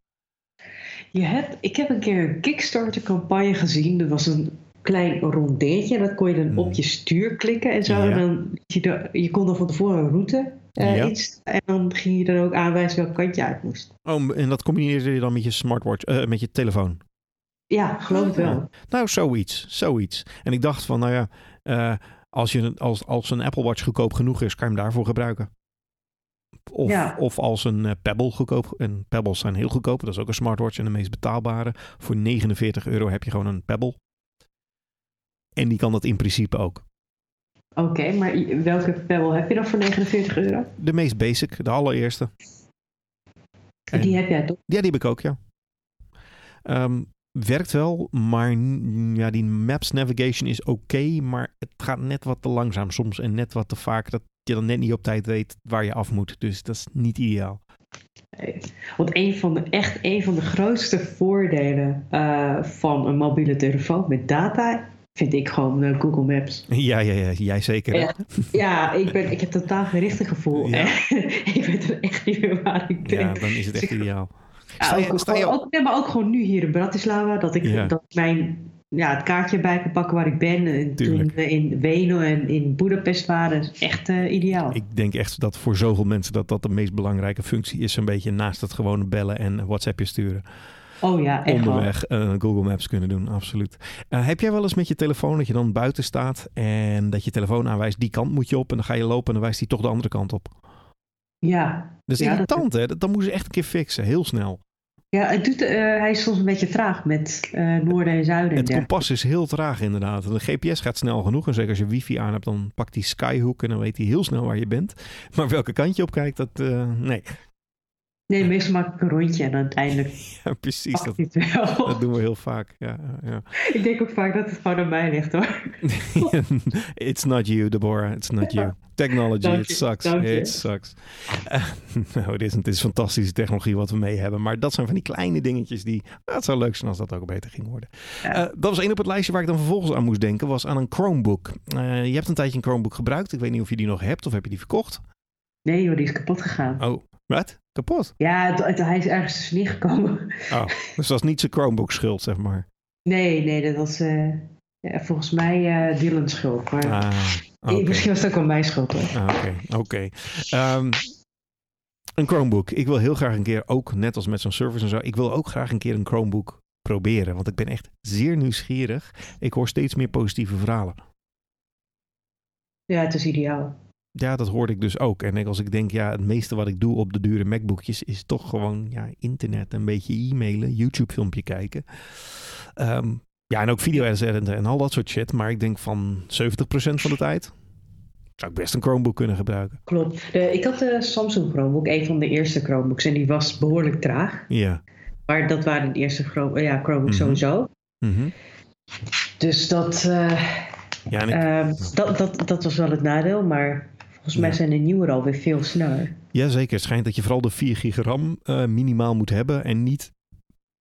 B: Je hebt, ik heb een keer een Kickstarter-campagne gezien. Er was een klein rondeetje. Dat kon je dan
A: Hmm.
B: op je stuur klikken en zo.
A: Ja.
B: En dan, je, je kon dan van tevoren een route eh
A: Ja.
B: iets. En dan ging je dan ook aanwijzen welk kant je uit moest.
A: Oh, en dat combineerde je dan met je smartwatch, eh, met je telefoon?
B: Ja, geloof het wel.
A: Nou, zoiets. Zoiets. En ik dacht van, nou ja, eh, als, je, als, als een Apple Watch goedkoop genoeg is, kan je hem daarvoor gebruiken. Of,
B: Ja.
A: of als een eh, Pebble goedkoop. En Pebbles zijn heel goedkoop. Dat is ook een smartwatch en de meest betaalbare. Voor 49 euro heb je gewoon een Pebble. En die kan dat in principe ook.
B: Oké, maar welke Pebble heb je dan voor 49 euro?
A: De meest basic, de allereerste. En-
B: Die heb jij toch?
A: Ja, die heb ik ook, ja. Ehm, werkt wel, maar ja, die Maps Navigation is oké, maar het gaat net wat te langzaam soms en net wat te vaak dat je dan net niet op tijd weet waar je af moet. Dus dat is niet ideaal.
B: Nee. Want een van de, echt een van de grootste voordelen eh, van een mobiele telefoon met data vind ik gewoon eh, Google Maps.
A: Ja, ja, ja jij zeker.
B: Ja. Ja, ik, ben, ik heb totaal geen richtegevoel.
A: Ja.
B: ik weet er echt niet meer waar ik ben.
A: Ja, dan is het echt ideaal.
B: Ja,
A: Sta je-
B: ook,
A: sta je
B: maar ook gewoon nu hier in Bratislava, dat ik, dat mijn, ja, het kaartje bij kan pakken waar ik ben. En toen we in Wenen en in Budapest waren, is echt eh, ideaal.
A: Ik denk echt dat voor zoveel mensen dat dat de meest belangrijke functie is. Een beetje naast het gewone bellen en WhatsAppje sturen.
B: oh ja, echt
A: onderweg eh, Google Maps kunnen doen, absoluut. Eh, heb jij wel eens met je telefoon dat je dan buiten staat en dat je telefoon aanwijst die kant moet je op en dan ga je lopen en dan wijst hij toch de andere kant op?
B: Ja.
A: Dat is
B: Ja, dat-
A: irritant hè, dat, dat moeten ze echt een keer fixen, heel snel.
B: Ja, het doet, eh, hij is soms een beetje traag met eh, noorden en zuiden. en
A: Het kompas is heel traag inderdaad. De GPS gaat snel genoeg en zeker als je wifi aan hebt dan pakt hij Skyhook en dan weet hij heel snel waar je bent. Maar welke kant je op kijkt, dat eh, nee.
B: Nee, meestal maak ik een rondje en uiteindelijk
A: Ja, precies, dat,
B: hij het wel.
A: dat doen we heel vaak. Ja, ja.
B: ik denk ook vaak dat het gewoon aan mij ligt hoor.
A: It's not you, Deborah. It's not you. Technology, it sucks. It sucks. Nou, het is, het is fantastische technologie wat we mee hebben. Maar dat zijn van die kleine dingetjes die... nou, het zou leuk zijn als dat ook beter ging worden.
B: Ja.
A: Eh, dat was één op het lijstje waar ik dan vervolgens aan moest denken. Was aan een Chromebook. Eh, je hebt een tijdje een Chromebook gebruikt. Ik weet niet of je die nog hebt of heb je die verkocht.
B: Nee joh, die is kapot gegaan.
A: Oh, wat? Kapot?
B: Ja, het- het- hij is ergens dus niet gekomen.
A: Oh, dus dat is niet zijn Chromebook schuld, zeg maar.
B: Nee, nee, dat was eh, ja, volgens mij eh Dylan's schuld. Maar
A: Ah, oké.
B: misschien was het ook wel mijn schuld hoor.
A: Ah, Oké, oké. Ehm, een Chromebook. Ik wil heel graag een keer, ook net als met zo'n service en zo, ik wil ook graag een keer een Chromebook proberen. Want ik ben echt zeer nieuwsgierig. Ik hoor steeds meer positieve verhalen.
B: Ja, het is ideaal.
A: Ja, dat hoorde ik dus ook. En als ik denk, ja, het meeste wat ik doe op de dure MacBookjes is toch gewoon ja, internet, een beetje e-mailen, YouTube-filmpje kijken. Ehm, ja, en ook video editen en al dat soort shit. Maar ik denk van 70% van de tijd zou ik best een Chromebook kunnen gebruiken.
B: Klopt. De, ik had de Samsung Chromebook, een van de eerste Chromebooks. En die was behoorlijk traag.
A: Ja.
B: Maar dat waren de eerste Chrome, ja, Chromebooks
A: Mhm.
B: sowieso.
A: Mhm.
B: Dus dat, eh,
A: Ja, ik,
B: ehm, dat, dat, dat was wel het nadeel. Maar volgens mij
A: Ja.
B: zijn de nieuwe alweer veel sneller.
A: Jazeker, het schijnt dat je vooral de 4 gig RAM eh, minimaal moet hebben en niet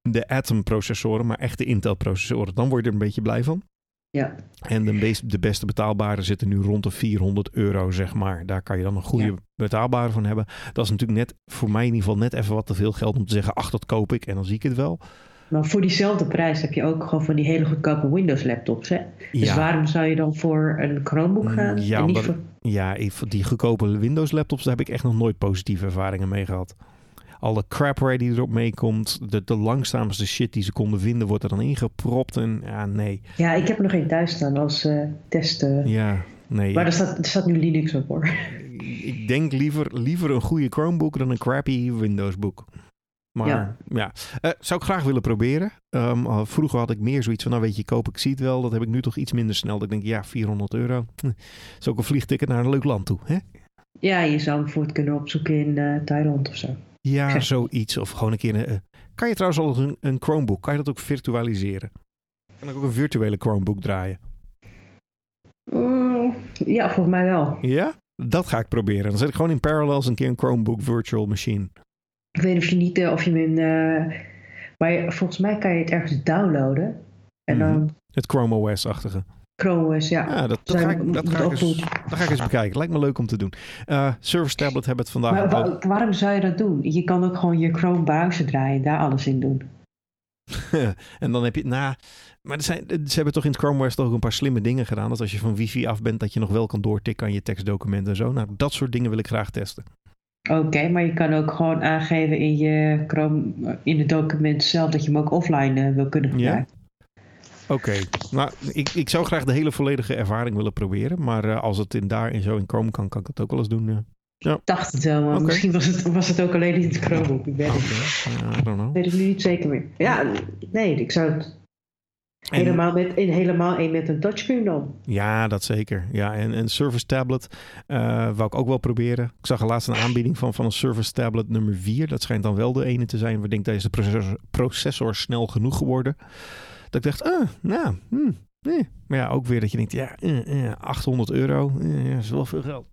A: de Atom processoren, maar echt de Intel processoren. Dan word je er een beetje blij van.
B: Ja.
A: En de, meest, de beste betaalbare zitten nu rond de 400 euro, zeg maar. Daar kan je dan een goede
B: Ja.
A: betaalbare van hebben. Dat is natuurlijk net, voor mij in ieder geval, net even wat te veel geld om te zeggen, ach, dat koop ik en dan zie ik het wel.
B: Maar voor diezelfde prijs heb je ook gewoon van die hele goedkope Windows laptops. Hè? Dus waarom zou je dan voor een Chromebook gaan?
A: Ja,
B: en niet voor...
A: Ja, die goedkope Windows laptops, daar heb ik echt nog nooit positieve ervaringen mee gehad. Alle crapware die erop meekomt, de, de langzaamste shit die ze konden vinden, wordt er dan ingepropt. En ja, nee.
B: Ja, ik heb er nog één thuis staan als eh test.
A: Ja, nee.
B: Maar er staat, er staat nu Linux op hoor.
A: Ik denk liever, liever een goede Chromebook dan een crappy Windows book. Maar ja,
B: Ja.
A: Eh, zou ik graag willen proberen. Ehm, vroeger had ik meer zoiets van, nou weet je, koop ik zie het wel. Dat heb ik nu toch iets minder snel. Dat ik denk, ja, 400 euro. Hm, is ook een vliegticket naar een leuk land toe. Hè?
B: Ja, je zou hem bijvoorbeeld kunnen opzoeken in eh, Thailand of zo.
A: Ja,
B: Ja.
A: zoiets. Of gewoon een keer... een- eh, kan je trouwens al een, een Chromebook, kan je dat ook virtualiseren? Kan ik ook een virtuele Chromebook draaien?
B: Mm, ja, volgens mij wel.
A: Ja? Dat ga ik proberen. Dan zet ik gewoon in Parallels een keer een Chromebook virtual machine.
B: Ik weet of je niet, eh, of je hem in... eh, maar volgens mij kan je het ergens downloaden. En dan,
A: Het Chrome OS-achtige.
B: Chrome OS, ja.
A: Ja, dat, dat, ga
B: we-
A: ik, dat, ga ik
B: ook
A: eens, dat ga ik eens bekijken. Lijkt me leuk om te doen. Eh Service Tablet hebben het vandaag
B: Maar wa- waarom zou je dat doen? Je kan ook gewoon je Chrome browser draaien en daar alles in doen.
A: en dan heb je, nou, maar er zijn, ze hebben toch in het Chrome OS toch ook een paar slimme dingen gedaan. Dat als je van wifi af bent, dat je nog wel kan doortikken aan je tekstdocumenten en zo. Nou, dat soort dingen wil ik graag testen.
B: Oké, maar je kan ook gewoon aangeven in je Chrome, eh, in het document zelf, dat je hem ook offline eh, wil kunnen
A: Ja?
B: gebruiken.
A: Oké, nou, ik, ik zou graag de hele volledige ervaring willen proberen. Maar eh, als het in daar en zo in Chrome kan, kan ik het ook wel eens doen. ja.
B: Ik dacht het wel, maar misschien was het, was het ook alleen in het Chrome. Ik weet
A: Oké,
B: het
A: ja, I don't know.
B: weet het nu niet zeker meer. Ja, nee, ik zou het
A: En-
B: helemaal, met, in, helemaal in met een touchscreen dan.
A: Ja, dat zeker. Ja, en een Surface Tablet eh wou ik ook wel proberen. Ik zag er laatst een aanbieding van, van een Surface Tablet nummer 4. Dat schijnt dan wel de ene te zijn. waar ik denk, deze processor, processor snel genoeg geworden. Dat ik dacht, ah, nou, hm, eh. Maar ja, ook weer dat je denkt, ja, eh, eh, 800 euro, eh, ja, is wel veel geld.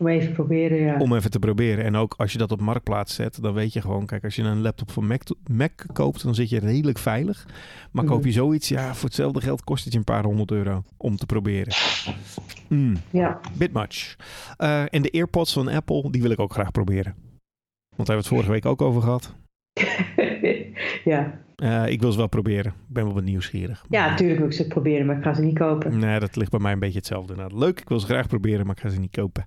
B: Om even te proberen, ja.
A: Om even te proberen. En ook als je dat op marktplaats zet, dan weet je gewoon, kijk, als je een laptop van Mac, Mac koopt, dan zit je redelijk veilig. Maar koop
B: Mhm.
A: je zoiets, ja, voor hetzelfde geld kost het je een paar honderd euro om te proberen. Hmm.
B: Ja,
A: Bit much. Eh, en de AirPods van Apple, die wil ik ook graag proberen. Want daar hebben we het vorige week ook over gehad.
B: ja.
A: Eh, ik wil ze wel proberen. Ik ben wel wat nieuwsgierig.
B: ja, natuurlijk wil ik ze proberen, maar ik ga ze niet kopen.
A: Nee, dat ligt bij mij een beetje hetzelfde. inderdaad. Leuk, ik wil ze graag proberen, maar ik ga ze niet kopen.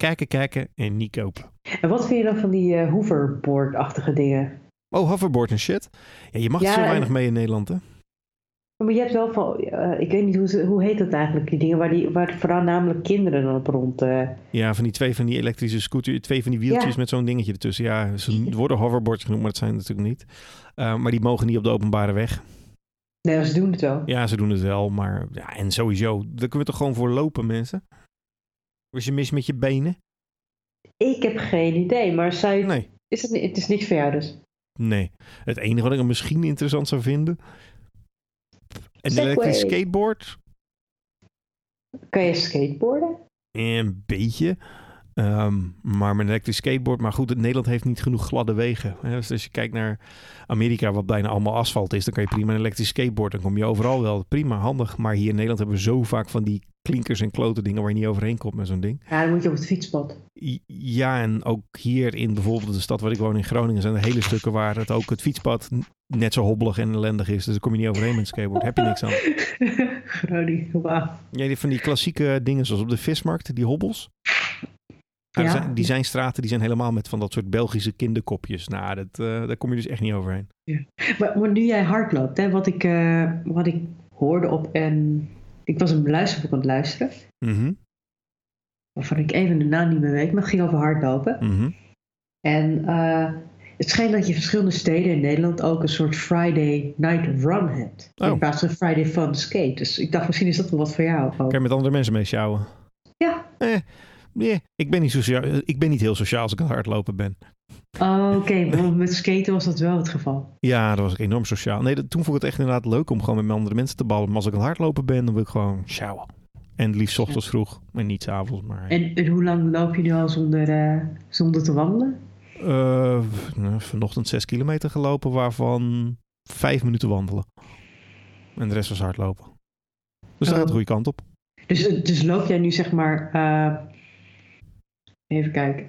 A: Kijken, kijken en niet kopen.
B: En wat vind je dan van die eh, hoverboard-achtige dingen?
A: Oh, hoverboard en shit. Ja, je mag er
B: Ja,
A: zo
B: en-
A: weinig mee in Nederland, hè?
B: Maar je hebt wel van, eh, ik weet niet hoe, ze, hoe heet dat eigenlijk, die dingen waar, die, waar vooral namelijk kinderen dan op rond. eh,
A: Ja, van die twee van die elektrische scooter, twee van die wieltjes
B: Ja.
A: met zo'n dingetje ertussen. Ja, ze worden hoverboards genoemd, maar dat zijn natuurlijk niet. Maar die mogen niet op de openbare weg.
B: Nee, ze doen het wel.
A: Ja, ze doen het wel, maar ja, en sowieso, daar kunnen we toch gewoon voor lopen, mensen? Was je mis met je benen?
B: Ik heb geen idee, maar zij,
A: Nee,
B: is het, het is niks voor jou dus.
A: nee. Het enige wat ik er misschien interessant zou vinden, een
B: Segway.
A: elektrisch skateboard,
B: Kan je skateboarden?
A: een beetje. Ehm, maar met een elektrisch skateboard, maar goed, Nederland heeft niet genoeg gladde wegen. Hè? Dus als je kijkt naar Amerika, wat bijna allemaal asfalt is, dan kan je prima een elektrisch skateboard. Dan kom je overal wel. Prima, handig. Maar hier in Nederland hebben we zo vaak van die klinkers en klote dingen waar je niet overheen komt met zo'n ding.
B: Ja, dan moet je op het fietspad.
A: Ja, en ook hier in bijvoorbeeld de stad waar ik woon in Groningen zijn er hele stukken waar het ook het fietspad net zo hobbelig en ellendig is. Dus daar kom je niet overheen met een skateboard. Heb je niks aan.
B: Groningen, wauw.
A: Ja, van die klassieke dingen zoals op de vismarkt, die hobbels. Nou,
B: Ja.
A: zijn- die zijn straten, die zijn helemaal met van dat soort Belgische kinderkopjes. Nou, dat, eh, daar kom je dus echt niet overheen.
B: Maar, maar nu jij hardloopt, hè, wat, ik, eh, wat ik hoorde op en ik was een luisterboek aan het luisteren,
A: Mhm,
B: waarvan ik even de naam niet meer weet, maar het ging over hardlopen.
A: mhm.
B: En eh, het schijnt dat je verschillende steden in Nederland ook een soort Friday night run hebt.
A: Oh.
B: In plaats van Friday fun skate. Dus ik dacht misschien is dat wel wat voor jou. ook.
A: Kan je met andere mensen mee sjouwen?
B: Ja.
A: Eh, nee, ik ben, niet sociaal, ik ben niet heel sociaal als ik aan het hardlopen ben.
B: Oh, Oké, maar met skaten was dat wel het geval.
A: Ja, dat was ik enorm sociaal. Nee, dat, toen vond ik het echt inderdaad leuk om gewoon met andere mensen te ballen. Maar als ik aan het hardlopen ben, dan wil ik gewoon sjouwen. En liefst ochtends vroeg. En niet 's avonds, maar...
B: En, en hoe lang loop je nu al zonder, eh, zonder te wandelen?
A: Nou, vanochtend 6 kilometer gelopen, waarvan 5 minuten wandelen. En de rest was hardlopen. Dus dat gaat de
B: Oh.
A: goede kant op.
B: Dus, dus loop jij nu zeg maar, eh, even kijken,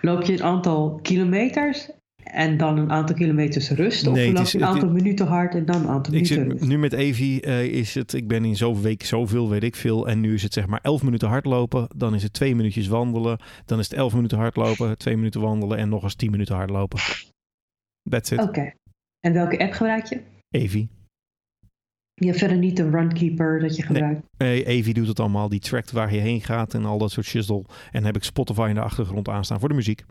B: loop je een aantal kilometers en dan een aantal kilometers rust? Of
A: Nee,
B: loop
A: is-
B: je een aantal minuten hard en dan een aantal minuten
A: zit
B: rust?
A: nu met Evi, eh, is het, ik ben in zo'n week zoveel, weet ik veel. En nu is het zeg maar 11 minuten hardlopen. Dan is het 2 minuutjes wandelen. Dan is het 11 minuten hardlopen, 2 minuten wandelen en nog eens 10 minuten hardlopen. That's it.
B: Oké. En welke app gebruik je?
A: Evi.
B: Je hebt verder niet een runkeeper dat je gebruikt.
A: Eh, Evi doet het allemaal. Die trackt waar je heen gaat en al dat soort shizzle. En heb ik Spotify in de achtergrond aanstaan voor de muziek.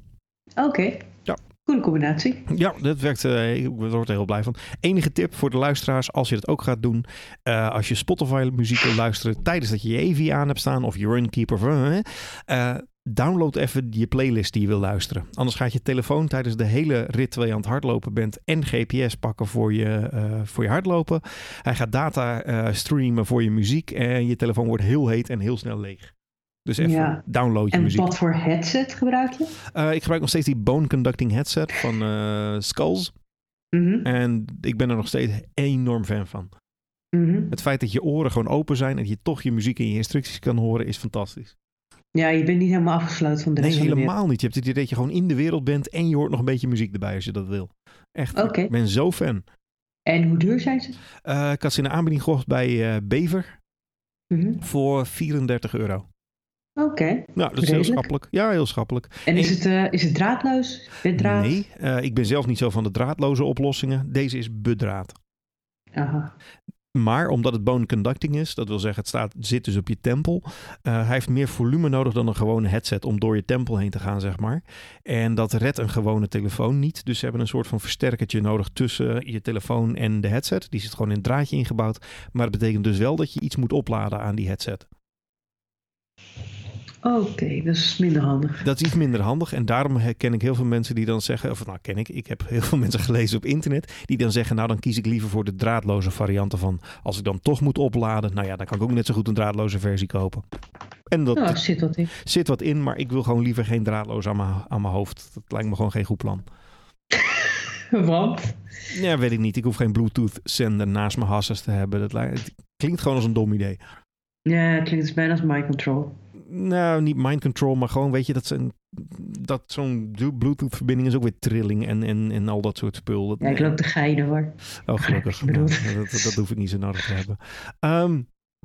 B: Oké.
A: Ja.
B: Goede combinatie.
A: Ja, dat werkt. eh, ik word er heel blij van. Enige tip voor de luisteraars, als je dat ook gaat doen. eh, als je Spotify muziek wil luisteren tijdens dat je je Evi aan hebt staan of je Runkeeper. eh, download even je playlist die je wil luisteren. Anders gaat je telefoon tijdens de hele rit terwijl je aan het hardlopen bent en GPS pakken voor je, eh, voor je hardlopen. Hij gaat data eh, streamen voor je muziek en je telefoon wordt heel heet en heel snel leeg. Dus even
B: Ja.
A: download je
B: En
A: muziek.
B: wat voor headset gebruik je?
A: Eh, ik gebruik nog steeds die bone conducting headset van Skulls.
B: Mhm.
A: En ik ben er nog steeds enorm fan van.
B: Mhm.
A: Het feit dat je oren gewoon open zijn en dat je toch je muziek en je instructies kan horen is fantastisch.
B: Ja, je bent niet helemaal afgesloten van de
A: Nee,
B: rest van de wereld.
A: helemaal niet. Je hebt het idee dat je gewoon in de wereld bent en je hoort nog een beetje muziek erbij als je dat wil. Echt, ik ben zo fan.
B: En hoe duur zijn ze?
A: Eh, ik had ze in de aanbieding gekocht bij eh, Bever
B: Mhm.
A: voor 34 euro.
B: Oké.
A: Nou, dat is heel schappelijk. Ja, heel schappelijk.
B: En is het, eh, is het draadloos? Met draad?
A: Nee, ik ben zelf niet zo van de draadloze oplossingen. Deze is bedraad.
B: Aha.
A: Maar omdat het bone conducting is, dat wil zeggen het staat, zit dus op je tempel. eh, hij heeft meer volume nodig dan een gewone headset om door je tempel heen te gaan, zeg maar. En dat redt een gewone telefoon niet. Dus ze hebben een soort van versterkertje nodig tussen je telefoon en de headset. Die zit gewoon in een draadje ingebouwd. Maar dat betekent dus wel dat je iets moet opladen aan die headset.
B: Oké, dat is minder handig.
A: Dat is iets minder handig. En daarom ken ik heel veel mensen die dan zeggen, of nou ken ik, ik heb heel veel mensen gelezen op internet, die dan zeggen, nou dan kies ik liever voor de draadloze varianten van, als ik dan toch moet opladen, nou ja, dan kan ik ook net zo goed een draadloze versie kopen. En dat
B: Nou, zit wat in.
A: zit wat in, maar ik wil gewoon liever geen draadloos aan mijn, aan mijn hoofd. Dat lijkt me gewoon geen goed plan.
B: Want?
A: Ja, weet ik niet. Ik hoef geen Bluetooth zender naast mijn hasses te hebben. Dat lijkt, het klinkt gewoon als een dom idee.
B: Ja, het klinkt bijna als mind control.
A: Nou, niet mind control, maar gewoon weet je dat, zijn, dat zo'n Bluetooth verbinding is ook weer trilling en, en, en al dat soort spul.
B: Ja, ik loop te geinen hoor.
A: Oh, gelukkig. Nou, dat, dat, dat hoef ik niet zo nodig te hebben. Ehm,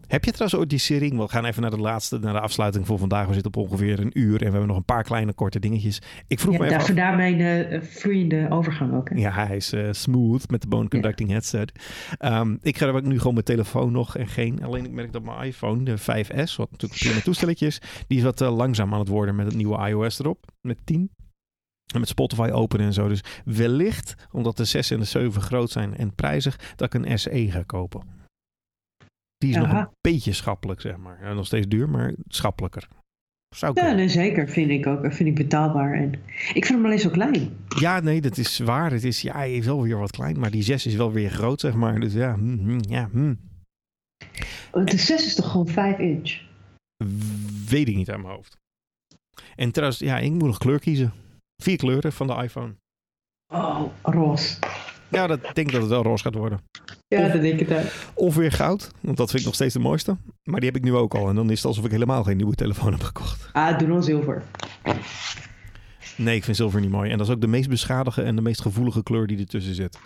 A: heb je trouwens ooit die serie? We gaan even naar de laatste, naar de afsluiting voor vandaag. We zitten op ongeveer een uur en we hebben nog een paar kleine korte dingetjes. Ik vroeg
B: Ja,
A: me even
B: daar,
A: af.
B: vandaar mijn vloeiende overgang ook. Hè?
A: Ja, hij is eh, smooth met de bone conducting headset. Ehm, ik gebruik nu gewoon mijn telefoon nog en geen. Alleen ik merk dat mijn iPhone, de 5S, wat natuurlijk een prima toestelletje is, die is wat langzaam aan het worden met het nieuwe iOS erop, met 10. En met Spotify open en zo. Dus wellicht, omdat de 6 en de 7 groot zijn en prijzig, dat ik een SE ga kopen. Die is nog een beetje schappelijk, zeg maar. Ja, nog steeds duur, maar schappelijker. Zou
B: Ja, nee, zeker. Vind ik ook. Vind ik betaalbaar. En ik vind hem alleen zo klein.
A: Ja, nee, dat is waar. Het is, ja, hij is wel weer wat klein, maar die 6 is wel weer groot, zeg maar. Dus ja, hm, hm, ja, hm.
B: Want De 6 is toch gewoon 5 inch?
A: Weet ik niet uit mijn hoofd. En trouwens, ja, ik moet nog kleur kiezen. Vier kleuren van de iPhone.
B: Oh, roze.
A: Ja, dat ik denk dat het wel roze gaat worden.
B: Ja,
A: Of-
B: dat denk ik ook.
A: Of weer goud, want dat vind ik nog steeds de mooiste. Maar die heb ik nu ook al. En dan is het alsof ik helemaal geen nieuwe telefoon heb gekocht.
B: Ah, doe dan zilver.
A: Nee, ik vind zilver niet mooi. En dat is ook de meest beschadigde en de meest gevoelige kleur die ertussen zit.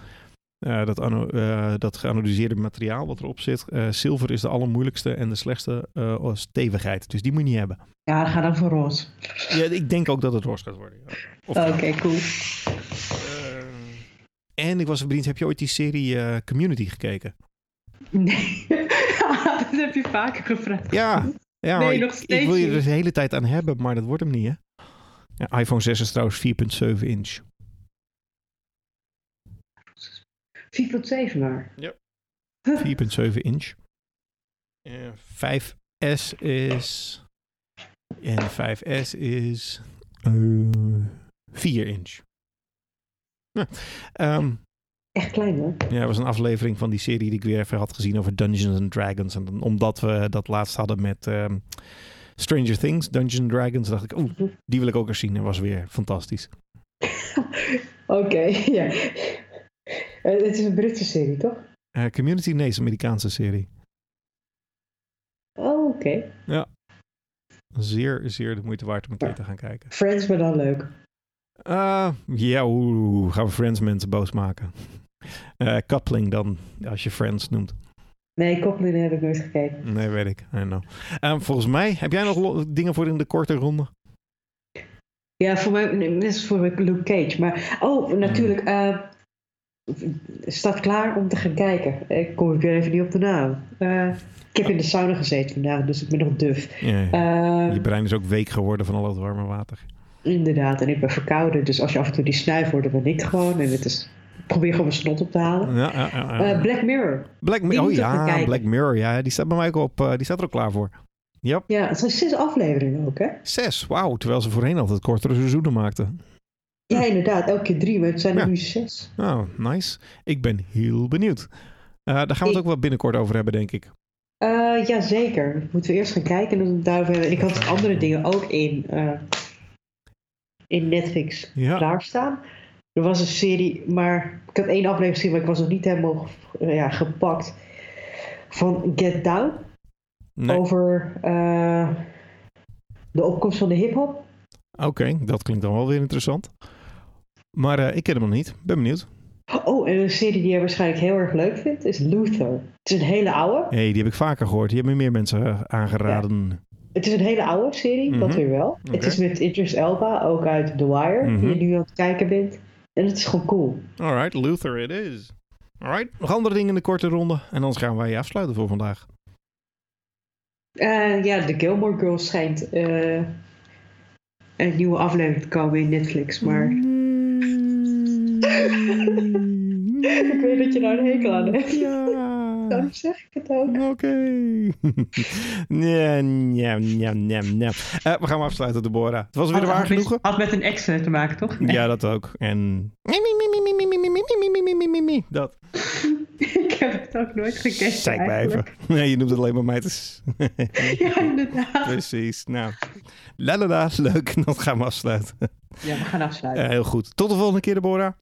A: Eh, dat, ano, eh, dat geanodiseerde materiaal wat erop zit. eh, zilver is de allermoeilijkste en de slechtste eh, stevigheid. Dus die moet je niet hebben.
B: Ja, ga dan voor roze.
A: Ja, ik denk ook dat het roze gaat worden. Ja. Of
B: Oké, cool.
A: En ik was benieuwd, heb je ooit die serie eh, Community gekeken?
B: Nee. dat heb je vaker gevraagd.
A: Ja, ja
B: Nee,
A: maar
B: nog
A: ik,
B: steeds
A: ik wil je er de hele tijd aan hebben, maar dat wordt hem niet, hè? Ja, iPhone 6 is trouwens 4,7 inch.
B: 4.7 maar.
A: 4,7 inch. Eh, 5S is... En 5S is... eh 4 inch. Ja, ehm,
B: Echt klein hoor.
A: Ja, het was een aflevering van die serie die ik weer even had gezien over Dungeons and Dragons. En dan, omdat we dat laatst hadden met ehm, Stranger Things, Dungeons and Dragons, dacht ik, oeh, die wil ik ook eens zien. En was weer fantastisch.
B: Oké, ja. Eh, het is een Britse serie, toch?
A: Eh, Community, nee, is een Amerikaanse serie.
B: Oh, oké.
A: Zeer, zeer de moeite waard om een keer te gaan kijken.
B: Friends, maar dan leuk.
A: Ah, ja, hoe gaan we Friends mensen boos maken? Eh coupling dan, als je Friends noemt.
B: Nee, Koppelin heb ik nooit gekeken.
A: Nee, weet ik. I know. Eh, volgens mij, heb jij nog dingen voor in de korte ronde?
B: Ja, voor mij, dit is voor Luke Cage. Maar, oh, natuurlijk. eh staat klaar om te gaan kijken. Ik kom ik weer even niet op de naam. Eh, ik heb in de sauna gezeten vandaag, dus ik ben nog duf.
A: Ja, ja.
B: Eh,
A: je brein is ook week geworden van al dat warme water.
B: Inderdaad, en ik ben verkouden. Dus als je af en toe die snuif hoort, dan ben ik gewoon. En het is, ik probeer gewoon mijn snot op te halen.
A: Ja, ja, ja.
B: Eh, Black Mirror.
A: Black Mirror. Oh ja. Black Mirror. Ja, die staat bij mij ook op. eh, die staat er ook klaar voor. Yep.
B: Ja, het zijn zes afleveringen ook, hè?
A: Zes. Wauw. Terwijl ze voorheen altijd kortere seizoenen maakten.
B: Ja, inderdaad. Elke keer drie, maar het zijn er nu zes.
A: Nou, nice. Ik ben heel benieuwd. Eh, daar gaan we het
B: Ik-
A: ook wel binnenkort over hebben, denk ik.
B: Ja, zeker. Moeten we eerst gaan kijken en dan daarover hebben. En ik had andere dingen ook in, in Netflix
A: Ja.
B: klaarstaan. Er was een serie, maar ik had één aflevering gezien, maar ik was nog niet helemaal eh, ja, gepakt. van Get Down.
A: Nee.
B: Over eh, de opkomst van de hip-hop.
A: Oké, dat klinkt dan wel weer interessant. Maar eh, ik ken hem nog niet. Ben benieuwd.
B: Oh, en een serie die je waarschijnlijk heel erg leuk vindt is Luther. Het is een hele oude.
A: hey, die heb ik vaker gehoord. Die hebben me meer mensen aangeraden.
B: Het is een hele oude serie, dat
A: Mhm.
B: weer wel. Het is met Idris Elba, ook uit The Wire,
A: Mhm.
B: die je nu aan het kijken bent. En het is gewoon cool.
A: Alright, Luther it is. Alright, nog andere dingen in de korte ronde. En anders gaan wij afsluiten voor vandaag.
B: Eh, ja, de Gilmore Girls schijnt eh, een nieuwe aflevering te komen in Netflix, maar ik weet dat je daar een hekel aan hebt.
A: Ja.
B: Daarom zeg ik het ook.
A: Oké. Nee, nee, nee, nee, nee. Eh, we gaan afsluiten, Deborah. Het was weer waar
B: Had-
A: genoegen.
B: Had met een ex te maken, toch?
A: Ja, dat ook. En... Dat.
B: ik heb het ook nooit gekeken.
A: Zeik bij even. Nee, je noemt het alleen maar mij.
B: Ja, inderdaad.
A: Precies. Nou, la la la, leuk. Dan gaan we afsluiten.
B: Ja, we gaan afsluiten.
A: Eh, heel goed. Tot de volgende keer, Deborah.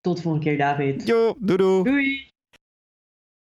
B: Tot de volgende keer, David.
A: Jo, doei doei.
B: Doei!